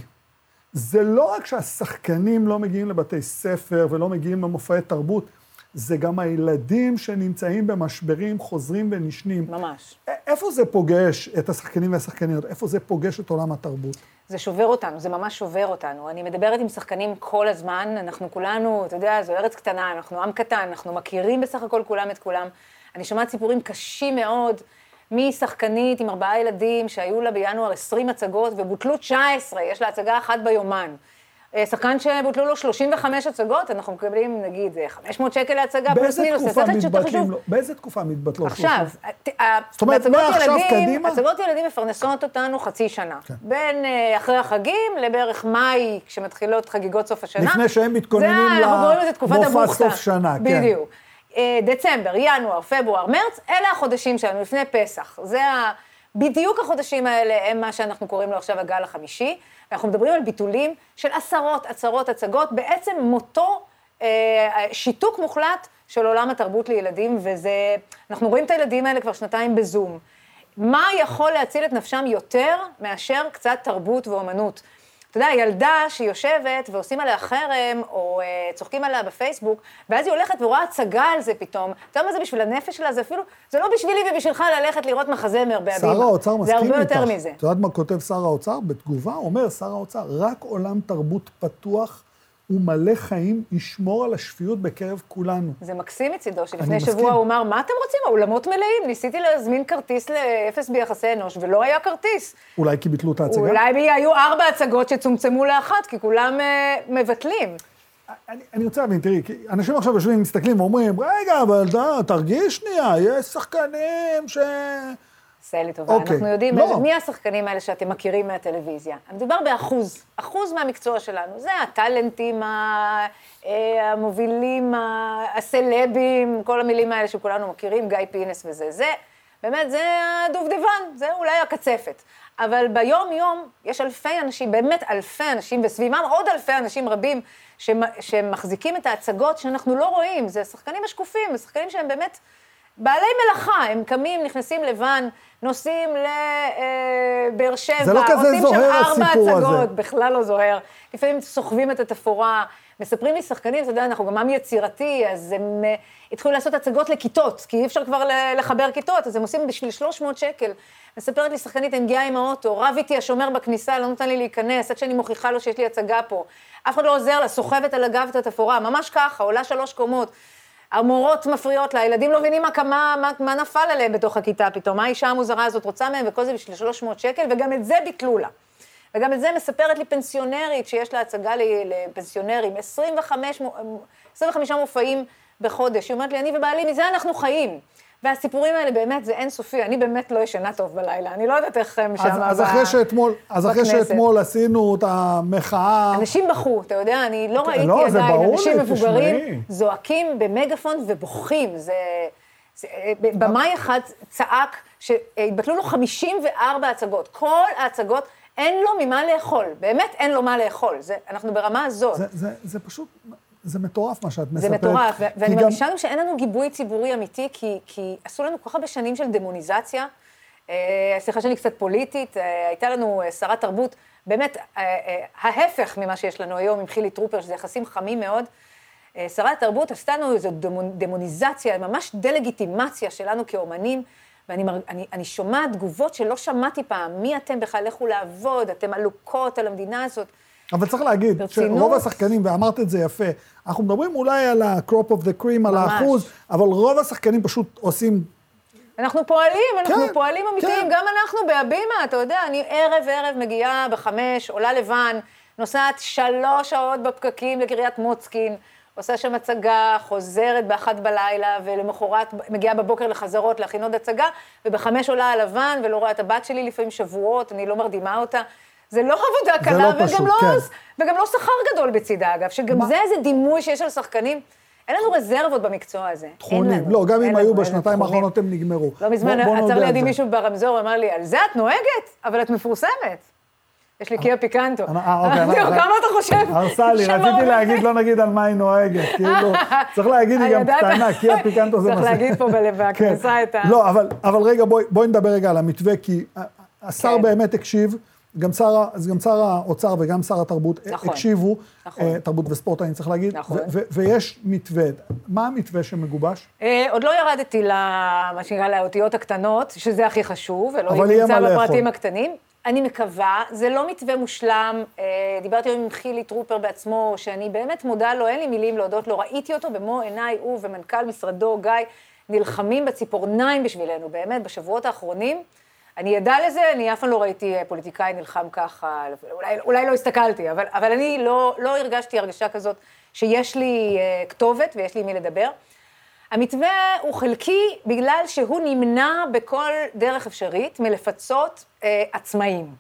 זה לא רק שהשחקנים לא מגיעים לבתי ספר ולא מגיעים למופעי תרבות, זה גם הילדים שנמצאים במשברים חוזרים ונשנים. ממש. איפה זה פוגש את השחקנים והשחקניות? איפה זה פוגש את עולם התרבות? זה שובר אותנו, זה ממש שובר אותנו. אני מדברת עם שחקנים כל הזמן, אנחנו כולנו, אתה יודע, זו ארץ קטנה, אנחנו עם קטן, אנחנו מכירים בסך הכל כולם את כולם. אני שומעת סיפורים קשים מאוד משחקנית עם ארבעה ילדים שהיו לה בינואר 20 הצגות ובוטלו 19, יש לה הצגה אחת ביומן. אה, שחקן שבוטלו לו 35 הצגות, אנחנו מקבלים נגיד אה, 500 שקל להצגה, פלוס מינוס, זה סרט מתבטלים חשוב. באיזה תקופה מתבטלות? עכשיו, שלושים? ת- ה- זאת אומרת, מעכשיו ילדים- קדימה? הצגות ילדים מפרנסות אותנו חצי שנה. כן. בין אה, אחרי החגים לבערך מאי, כשמתחילות חגיגות סוף השנה. לפני שהם מתכוננים למופע. סוף שנה, כן. בדיוק. אה, דצמבר, ינואר, פברואר, מרץ, אלה החודשים שלנו, לפני פסח. זה ה... בדיוק החודשים האלה הם מה שאנחנו קוראים לו עכשיו הגל החמישי. אנחנו מדברים על ביטולים של עשרות, עשרות הצגות, בעצם מותו אה, שיתוק מוחלט של עולם התרבות לילדים, וזה, אנחנו רואים את הילדים האלה כבר שנתיים בזום. מה יכול להציל את נפשם יותר מאשר קצת תרבות ואומנות? אתה יודע, ילדה שיושבת ועושים עליה חרם, או uh, צוחקים עליה בפייסבוק, ואז היא הולכת ורואה הצגה על זה פתאום. אתה יודע מה זה בשביל הנפש שלה? זה אפילו, זה לא בשבילי ובשבילך ללכת לראות מחזמר בהבימה. שר האוצר מסכים זה איתך. הרבה יותר מזה. את יודעת מה כותב שר האוצר? בתגובה אומר שר האוצר, רק עולם תרבות פתוח ומלא חיים ישמור על השפיות בקרב כולנו. זה מקסים מצידו, שלפני. שבוע הוא אמר, מה אתם רוצים? האולמות מלאים. ניסיתי להזמין כרטיס לאפס ביחסי אנוש, ולא היה כרטיס. אולי כי ביטלו את ההצגה? אולי היו ארבע הצגות שצומצמו לאחת, כי כולם אה, מבטלים. אני, אני רוצה להבין, תראי, אנשים עכשיו יושבים, מסתכלים ואומרים, רגע, אבל תרגיש שנייה, יש שחקנים ש... עשה לי טובה. אוקיי. אנחנו יודעים לא. מי השחקנים האלה שאתם מכירים מהטלוויזיה. מדובר באחוז, אחוז מהמקצוע שלנו. זה הטאלנטים, אה, המובילים, הסלבים, כל המילים האלה שכולנו מכירים, גיא פינס וזה. זה, באמת, זה הדובדבן, זה אולי הקצפת. אבל ביום-יום יש אלפי אנשים, באמת אלפי אנשים, וסביבם עוד אלפי אנשים רבים שמ- שמחזיקים את ההצגות שאנחנו לא רואים. זה השחקנים השקופים, זה שחקנים שהם באמת... בעלי מלאכה, הם קמים, נכנסים לבן, נוסעים לבאר שבע, זה לא כזה זוהר, שם ארבע הסיפור הזה. הצגות, בכלל לא זוהר. לפעמים סוחבים את התפאורה, מספרים לי שחקנים, אתה יודע, אנחנו גם עם יצירתי, אז הם אה, התחילו לעשות הצגות לכיתות, כי אי אפשר כבר לחבר כיתות, אז הם עושים בשביל 300 שקל. מספרת לי שחקנית, אני מגיעה עם האוטו, רב איתי השומר בכניסה, לא נותן לי להיכנס, עד שאני מוכיחה לו שיש לי הצגה פה. אף אחד לא עוזר לה, סוחבת על הגב את התפאורה, ממש ככה, עולה שלוש קומות. המורות מפריעות לה, הילדים לא מבינים מה, מה, מה, נפל עליהם בתוך הכיתה פתאום, מה האישה המוזרה הזאת רוצה מהם, וכל זה בשביל 300 שקל, וגם את זה ביטלו לה. וגם את זה מספרת לי פנסיונרית, שיש לה הצגה לפנסיונרים, 25, מו- 25 מופעים בחודש. היא אומרת לי, אני ובעלי, מזה אנחנו חיים. והסיפורים האלה באמת, זה אינסופי, אני באמת לא ישנה טוב בלילה, אני לא יודעת איך הם שם אז, אז אחרי שאתמול, אז אחרי. שאתמול עשינו את המחאה, אנשים בכו, אתה יודע, אני לא ראיתי לא, זה עדיין ברור אנשים לי, מבוגרים תשמעי. זועקים במגפון ובוכים. זה... זה במאי אחד צעק שהתבטלו לו 54 הצגות. כל ההצגות, אין לו ממה לאכול. באמת אין לו מה לאכול. זה, אנחנו ברמה הזאת. זה, זה, זה פשוט, זה מטורף מה שאת מספרת. זה מטורף, ואני גם- מרגישה גם שאין לנו גיבוי ציבורי אמיתי, כי, כי עשו לנו כל כך הרבה שנים של דמוניזציה. אה, סליחה שאני קצת פוליטית, אה, הייתה לנו אה, שרת תרבות, באמת, אה, אה, ההפך ממה שיש לנו היום עם חילי טרופר, שזה יחסים חמים מאוד. אה, שרת התרבות עשתה לנו איזו דמונ- דמוניזציה, ממש דה-לגיטימציה שלנו כאומנים, ואני אני, אני שומעת תגובות שלא שמעתי פעם, מי אתם בכלל, לכו לעבוד, אתם עלוקות על המדינה הזאת. אבל צריך להגיד, ברצינות. שרוב השחקנים, ואמרת את זה יפה, אנחנו מדברים אולי על ה-crop of the cream, על ממש. האחוז, אבל רוב השחקנים פשוט עושים, אנחנו פועלים, אנחנו כן, פועלים אמיתיים, כן. גם אנחנו בהבימה, אתה יודע, אני ערב ערב מגיעה בחמש, עולה לבן, נוסעת שלוש שעות בפקקים לקריית מוצקין, עושה שם הצגה, חוזרת באחת בלילה, ולמחרת מגיעה בבוקר לחזרות להכין עוד הצגה, ובחמש עולה על לבן, ולא רואה את הבת שלי לפעמים שבועות, אני לא מרדימה אותה. זה לא עבודה קלה, לא וגם, פשוט, לא, כן. וגם לא שכר גדול בצידה, אגב, שגם מה- זה איזה דימוי שיש על שחקנים. אין לנו רזרבות במקצוע הזה. לנו. לא, גם אם היו בשנתיים. האחרונות הם נגמרו. לא מזמן עצר לידי. מישהו ברמזור, אמר לי, על זה את נוהגת? אבל את מפורסמת. יש לי קיה פיקנטו. אה, אוקיי, אמרתי לו, אה, כמה אתה חושב? הרסה לי, רציתי לי." להגיד, לא נגיד על מה היא נוהגת, כאילו, צריך להגיד, היא גם? קטנה, כי הפיקנטו זה צריך מספיק. להגיד פה בלב כן. הכניסה את ה... לא, אבל, אבל רגע, בואי, נדבר רגע על המתווה, כי השר כן. באמת הקשיב, גם שר, אז גם שר האוצר וגם שר התרבות נכון, הקשיבו, נכון. אה, תרבות וספורט אני צריך להגיד, נכון. ו- ו- ויש מתווה. מה המתווה שמגובש? אה, עוד לא ירדתי למה שנקרא לאותיות הקטנות, שזה הכי חשוב, יהיה נמצא מה לאכול. בפרטים הקטנים. אני מקווה, זה לא מתווה מושלם. אה, דיברתי היום עם חילי טרופר בעצמו, שאני באמת מודה לו, אין לי מילים להודות לו, ראיתי אותו במו עיניי, הוא ומנכ"ל משרדו, גיא, נלחמים בציפורניים בשבילנו, באמת, בשבועות האחרונים. אני עדה לזה, אני אף פעם לא ראיתי אה, פוליטיקאי נלחם ככה, אולי, אולי לא הסתכלתי, אבל, אבל אני לא, לא הרגשתי הרגשה כזאת שיש לי אה, כתובת ויש לי עם מי לדבר. המתווה הוא חלקי בגלל שהוא נמנע בכל דרך אפשרית מלפצות אה, עצמאים.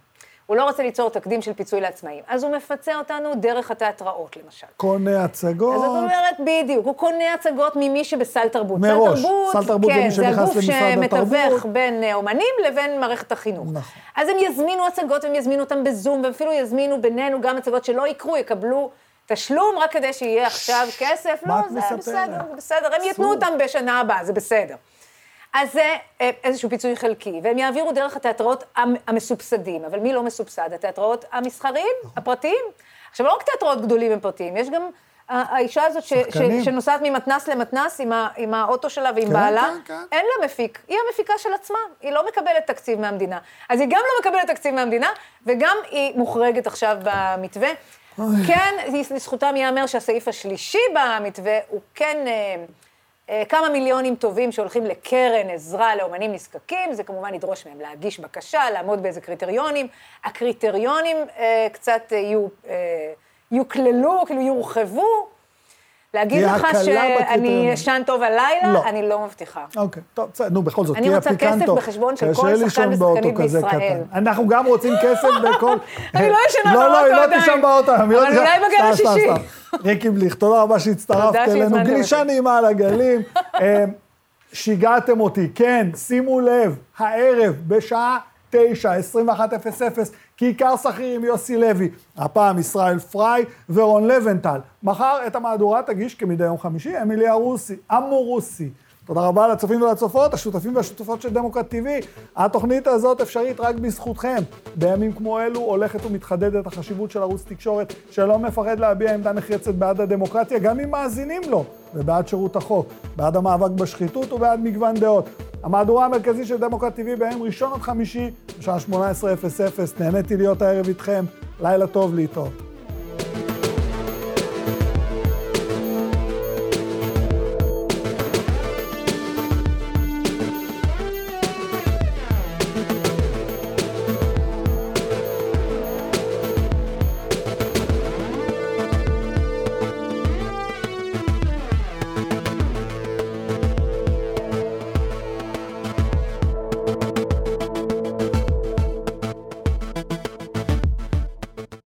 הוא לא רוצה ליצור תקדים של פיצוי לעצמאים, אז הוא מפצה אותנו דרך התיאטראות, למשל. קונה הצגות. אז זאת אומרת, בדיוק, הוא קונה הצגות ממי שבסל תרבות. מראש. סל תרבות, סל תרבות זה כן, מי שנכנס הגוף שמתווך. בין אה, אומנים לבין מערכת החינוך. נכון. אז הם יזמינו הצגות, הם יזמינו אותם בזום, ואפילו יזמינו בינינו גם הצגות שלא יקרו, יקבלו תשלום רק כדי שיהיה עכשיו כסף. לא, זה? בסדר, זה בסדר, הם ייתנו. אותם בשנה הבאה, זה בסדר. אז זה אה, איזשהו פיצוי חלקי, והם יעבירו דרך התיאטראות המ- המסובסדים, אבל מי לא מסובסד? התיאטראות המסחריים, הפרטיים. עכשיו, לא רק תיאטראות גדולים הם פרטיים, יש גם ה- האישה הזאת ש, ש. שנוסעת ממתנס למתנס עם, ה, עם האוטו שלה ועם כן, בעלה, כן, כן. אין לה מפיק, היא המפיקה של עצמה, היא לא מקבלת תקציב מהמדינה. אז היא גם לא מקבלת תקציב מהמדינה, וגם היא מוחרגת עכשיו במתווה. כן, לזכותם ייאמר שהסעיף השלישי במתווה הוא כן אה, אה, כמה מיליונים טובים שהולכים לקרן עזרה לאומנים נזקקים, זה כמובן ידרוש מהם להגיש בקשה, לעמוד באיזה קריטריונים. הקריטריונים אה, קצת אה, יהיו, אה, יוכללו, כאילו יורחבו. להגיד לך שאני. אשן טוב הלילה, לא. אני לא מבטיחה. אוקיי, טוב, בסדר, נו, בכל זאת, אני תהיה רוצה כסף פיקנטו. בחשבון של כל שחקן ושחקנית באוטו כזה בישראל. קטן. אנחנו גם רוצים כסף בכל... אני לא ישנה לא, לא, באוטו היא לא עדיין. תישן באוטו. לא אבל אולי סתם, השישי. ריקי בליך, תודה רבה שהצטרפת אלינו. גלישה. נעימה על הגלים. אה, שיגעתם אותי, כן, שימו לב, הערב בשעה 9, 21:00, כיכר שכיר עם יוסי לוי, הפעם ישראל פריי ורון לבנטל. מחר את המהדורה תגיש כמדי יום חמישי, אמילי ארוסי, אמורוסי. תודה רבה לצופים ולצופות, השותפים והשותפות של דמוקרט TV. התוכנית הזאת אפשרית רק בזכותכם. בימים כמו אלו הולכת ומתחדדת החשיבות של ערוץ תקשורת שלא מפחד להביע עמדה נחרצת בעד הדמוקרטיה, גם אם מאזינים לו, ובעד שירות החוק, בעד המאבק בשחיתות ובעד מגוון דעות. המהדורה המרכזית של דמוקרט TV בימים ראשון עד חמישי, בשעה 18:00. נהניתי להיות הערב איתכם, לילה טוב להתראות.